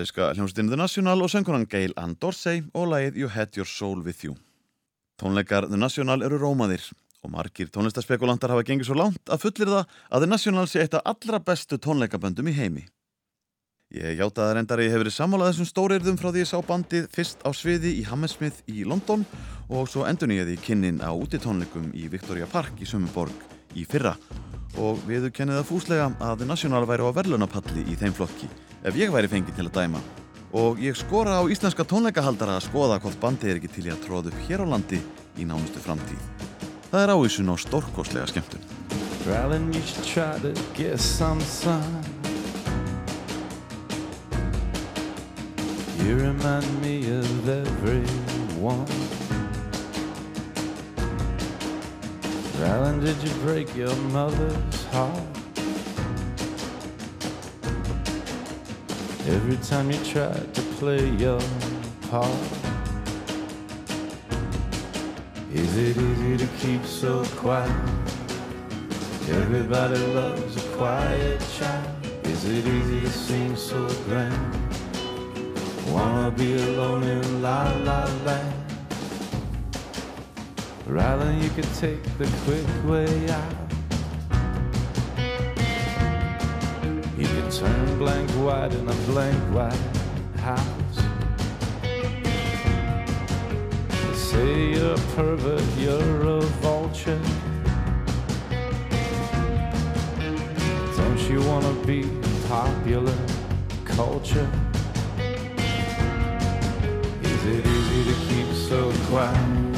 Bandaríska hljómsveitin The National og söngunan Gail Ann Dorsey og lagið You Had Your Soul With You. Tónleikar The National eru rómaðir og margir tónlistaspekulantar hafa gengið svo langt að fullir það að The National sé eitt af allra bestu tónleikaböndum í heimi. Ég hjátaði reyndar að ég hef verið sammálað þessum stóriðum frá því ég sá bandið fyrst á sviði í Hammersmith í London og svo endur ég því kynnin á útitónleikum í Victoria Park í Sömmuborg í fyrra og viðu kennið það fúslega að National væri á verðlunapalli í þeim flokki ef ég væri fengið til að dæma. Og ég skora á íslenska tónleikahaldara að skoða hvort bandið er ekki til að tróða upp hér á landi í nánustu framtíð. Það er ávísun á stórkostlega skemmtun. Darling, you should try to get some sun. You remind me of everyone. Darling, did you break your mother's heart? Every time you tried to play your part. Is it easy to keep so quiet? Everybody loves a quiet child. Is it easy to seem so grand? Wanna be alone in la la land. Rather you could take the quick way out. You could turn blank white in a blank white house. They say you're a pervert, you're a vulture. Don't you wanna be popular culture? Is it easy to keep so quiet?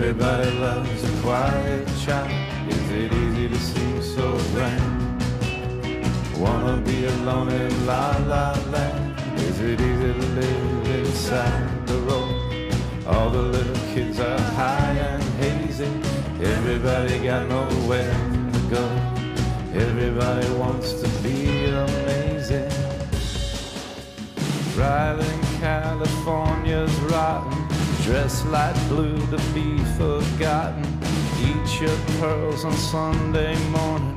Everybody loves a quiet child. Is it easy to seem so grand? Wanna be alone in la la land? Is it easy to live inside the road? All the little kids are high and hazy. Everybody got nowhere to go. Everybody wants to be amazing. Driving California's rotten. Dress light blue to be forgotten. Eat your pearls on Sunday morning.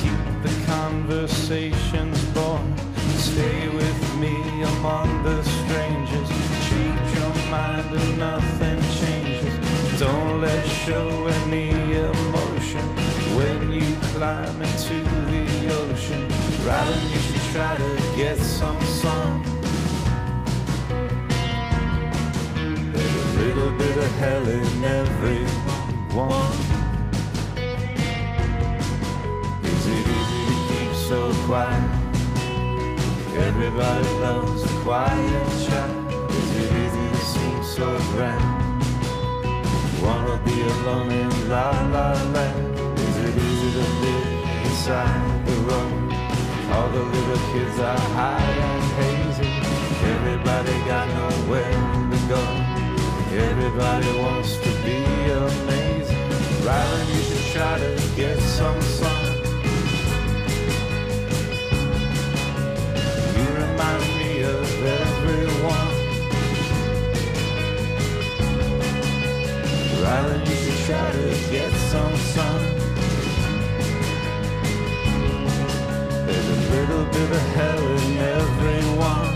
Keep the conversations born. Stay with me among the strangers. Change your mind and nothing changes. Don't let show any emotion when you climb into the ocean. Rather, you should try to get some sun. Little bit of hell in everyone. Is it easy to keep so quiet? Everybody loves a quiet child. Is it easy to seem so grand? Wanna be alone in la la land? Is it easy to live inside the road? All the little kids are high and hazy. Everybody got nowhere to go. Everybody wants to be amazing. Rather, you should try to get some sun. You remind me of everyone. Rather, you should try to get some sun. There's a little bit of hell in everyone.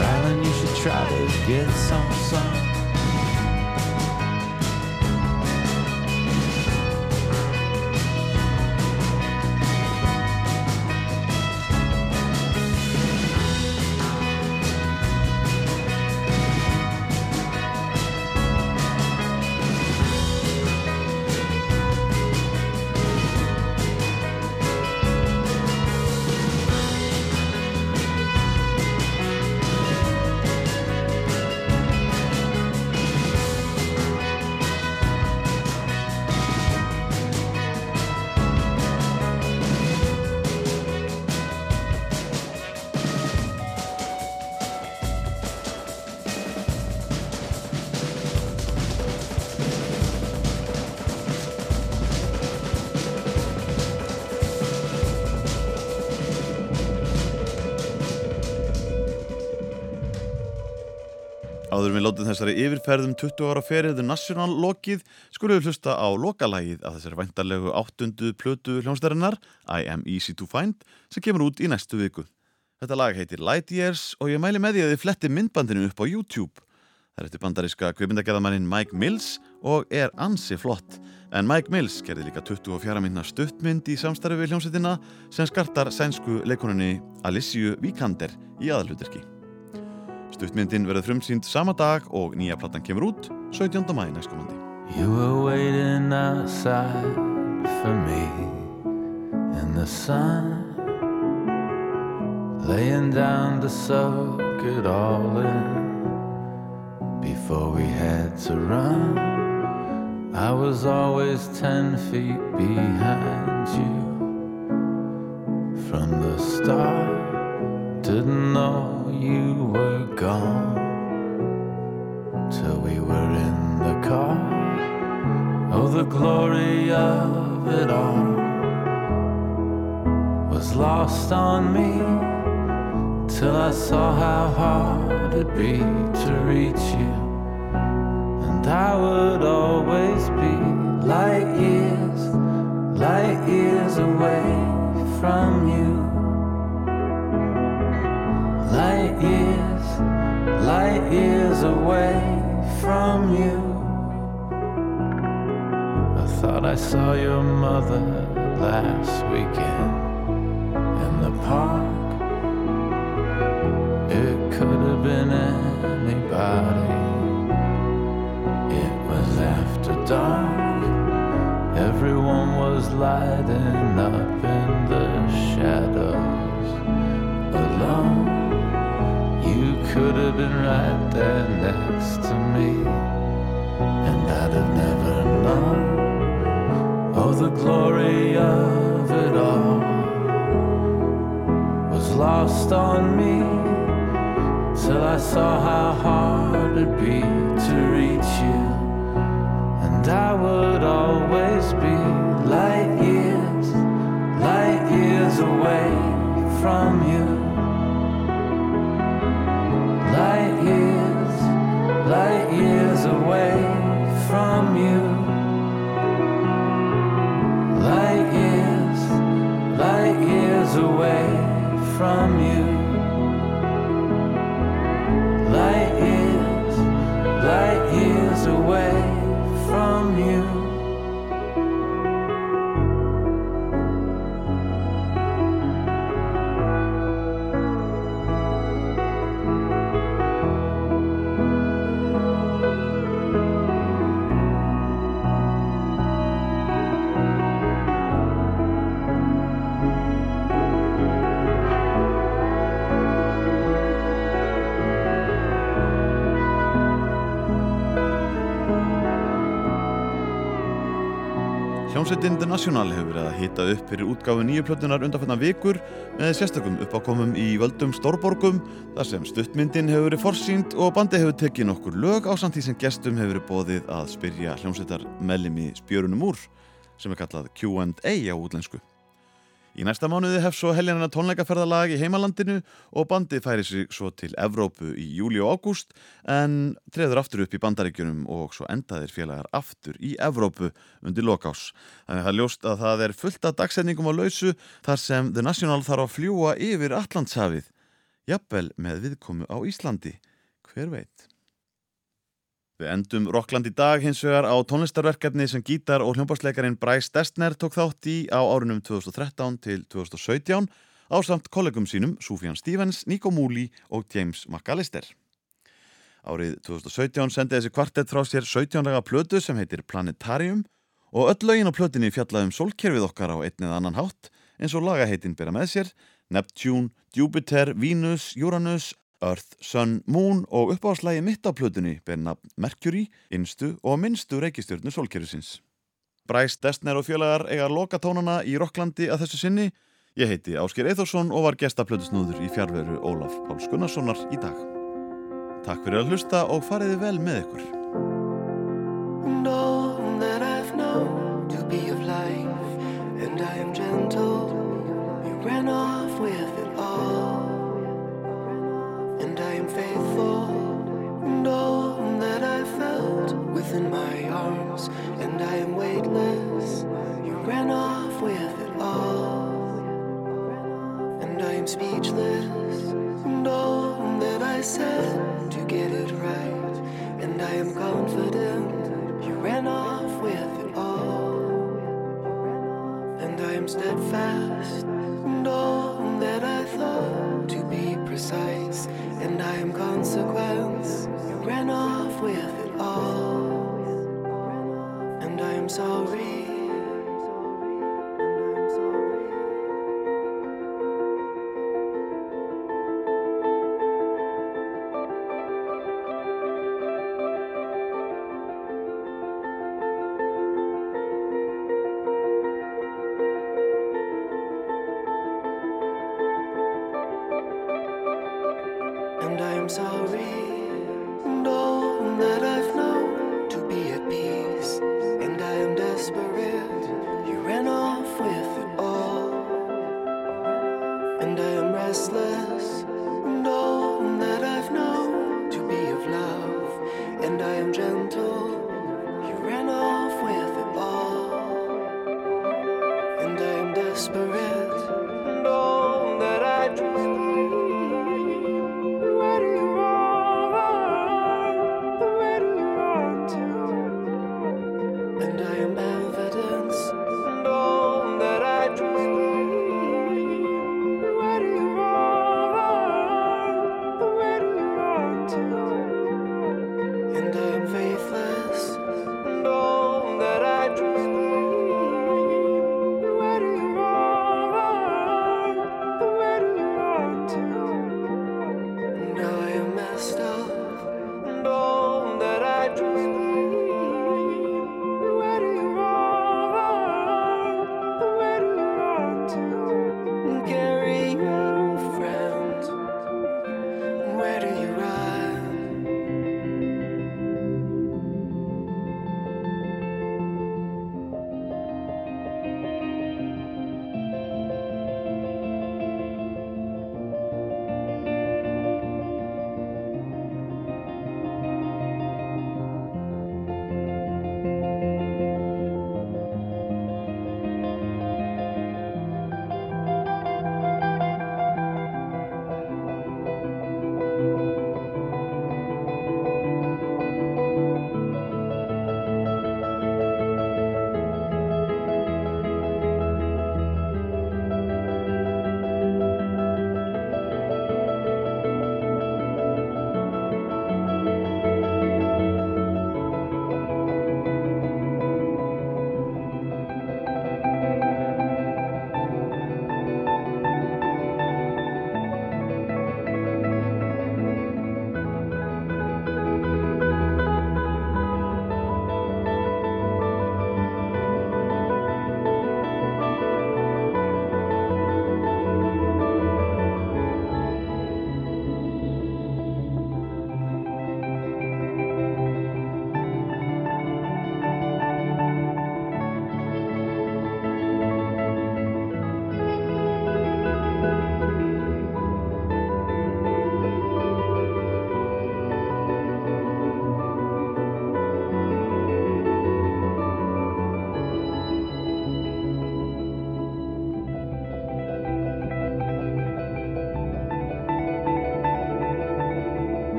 Rylan, you should try to get some sun. Áður við látum þessari yfirferðum 20 ára feriðu National lokið skulum við hlusta á lokalagið af þessari væntarlegu áttundu plötu hljónstærinnar I am easy to find sem kemur út í næstu viku. Þetta lag heitir Light Years og ég mæli með því að þið fletti myndbandinu upp á YouTube. Það er eftir bandaríska kvipindagerðamannin Mike Mills og er ansi flott. En Mike Mills gerði líka 24 minna stuttmynd í samstarfi við hljómsveitina sem skartar sænsku leikoninni Alicia Vikander í aðalhuturki. Stuttmyndin verður frumsýnd sama dag og nýja platan kemur út 17. mæ næstkomandi. You were waiting outside for me in the sun, laying down to soak it all in before we had to run. I was always ten feet behind you from the start. Didn't know you were gone till we were in the car. Oh, the glory of it all was lost on me till I saw how hard it'd be to reach you. And I would always be light years, light years away from you. Light years, light years away from you. I thought I saw your mother last weekend in the park. It could have been anybody. It was after dark. Everyone was lighting up in the shadows alone. You could have been right there next to me, and I'd have never known. Oh, the glory of it all was lost on me till I saw how hard it'd be to reach you, and I would always be light years, light years away from you. Away from you. Light years, light years away from you. Hljómsveitin The National hefur verið að hita upp fyrir útgáfu nýju plötunar undanfætna vikur með sérstakum uppákomum í völdum stórborgum þar sem stuttmyndin hefur verið forsýnd og bandi hefur tekið nokkur lög á samt því sem gestum hefur verið bóðið að spyrja hljómsveitar mellimi spjörunum úr sem er kallað Q&A á útlensku. Í næsta mánuði hef svo heljanina tónleikaferðalag í heimalandinu og bandið færi sig svo til Evrópu í júli og ágúst en treður aftur upp í bandaríkjunum og svo endaðir félagar aftur í Evrópu undir lokás. Þannig að það er ljóst að það er fullt af dagsendingum á lausu þar sem The National þarf að fljúa yfir Allandshafið, jafnvel með viðkomu á Íslandi. hver veit. Við endum Rockland í dag hins vegar á tónlistarverkefni sem gítar og hljómbásleikarin Bryce Destner tók þátt í á árunum 2013 til 2017 á samt kollegum sínum Sufjan Stevens, Nico Mooley og James McAllister. Árið 2017 sendi þessi kvartett frá sér 17-lega plötu sem heitir Planetarium og öll lögin á plötunni fjallaðum sólkerfið okkar á einn eða annan hátt eins og lagaheitin byrja með sér Neptune, Jupiter, Venus, Uranus, Earth, Sun, Moon og uppáðslægi mitt á plötunni ber nafn Mercury, innstu og minnstu reykistjörnu sólkerfisins. Bryce Destner og félagar eiga loka tónana í Rocklandi að þessu sinni. Ég heiti Ásker Eithorsson og var gestaplötusnúður í fjárveru Ólaf Páls Gunnarssonar í dag. Takk fyrir að hlusta og fariði vel með ykkur. Within my arms, and I am weightless. You ran off with it all, and I am speechless. And all that I said to get it right, and I am confident. You ran off with it all, and I am steadfast. And all that I thought to be precise, and I am consequence. You ran off with it all, I'm sorry.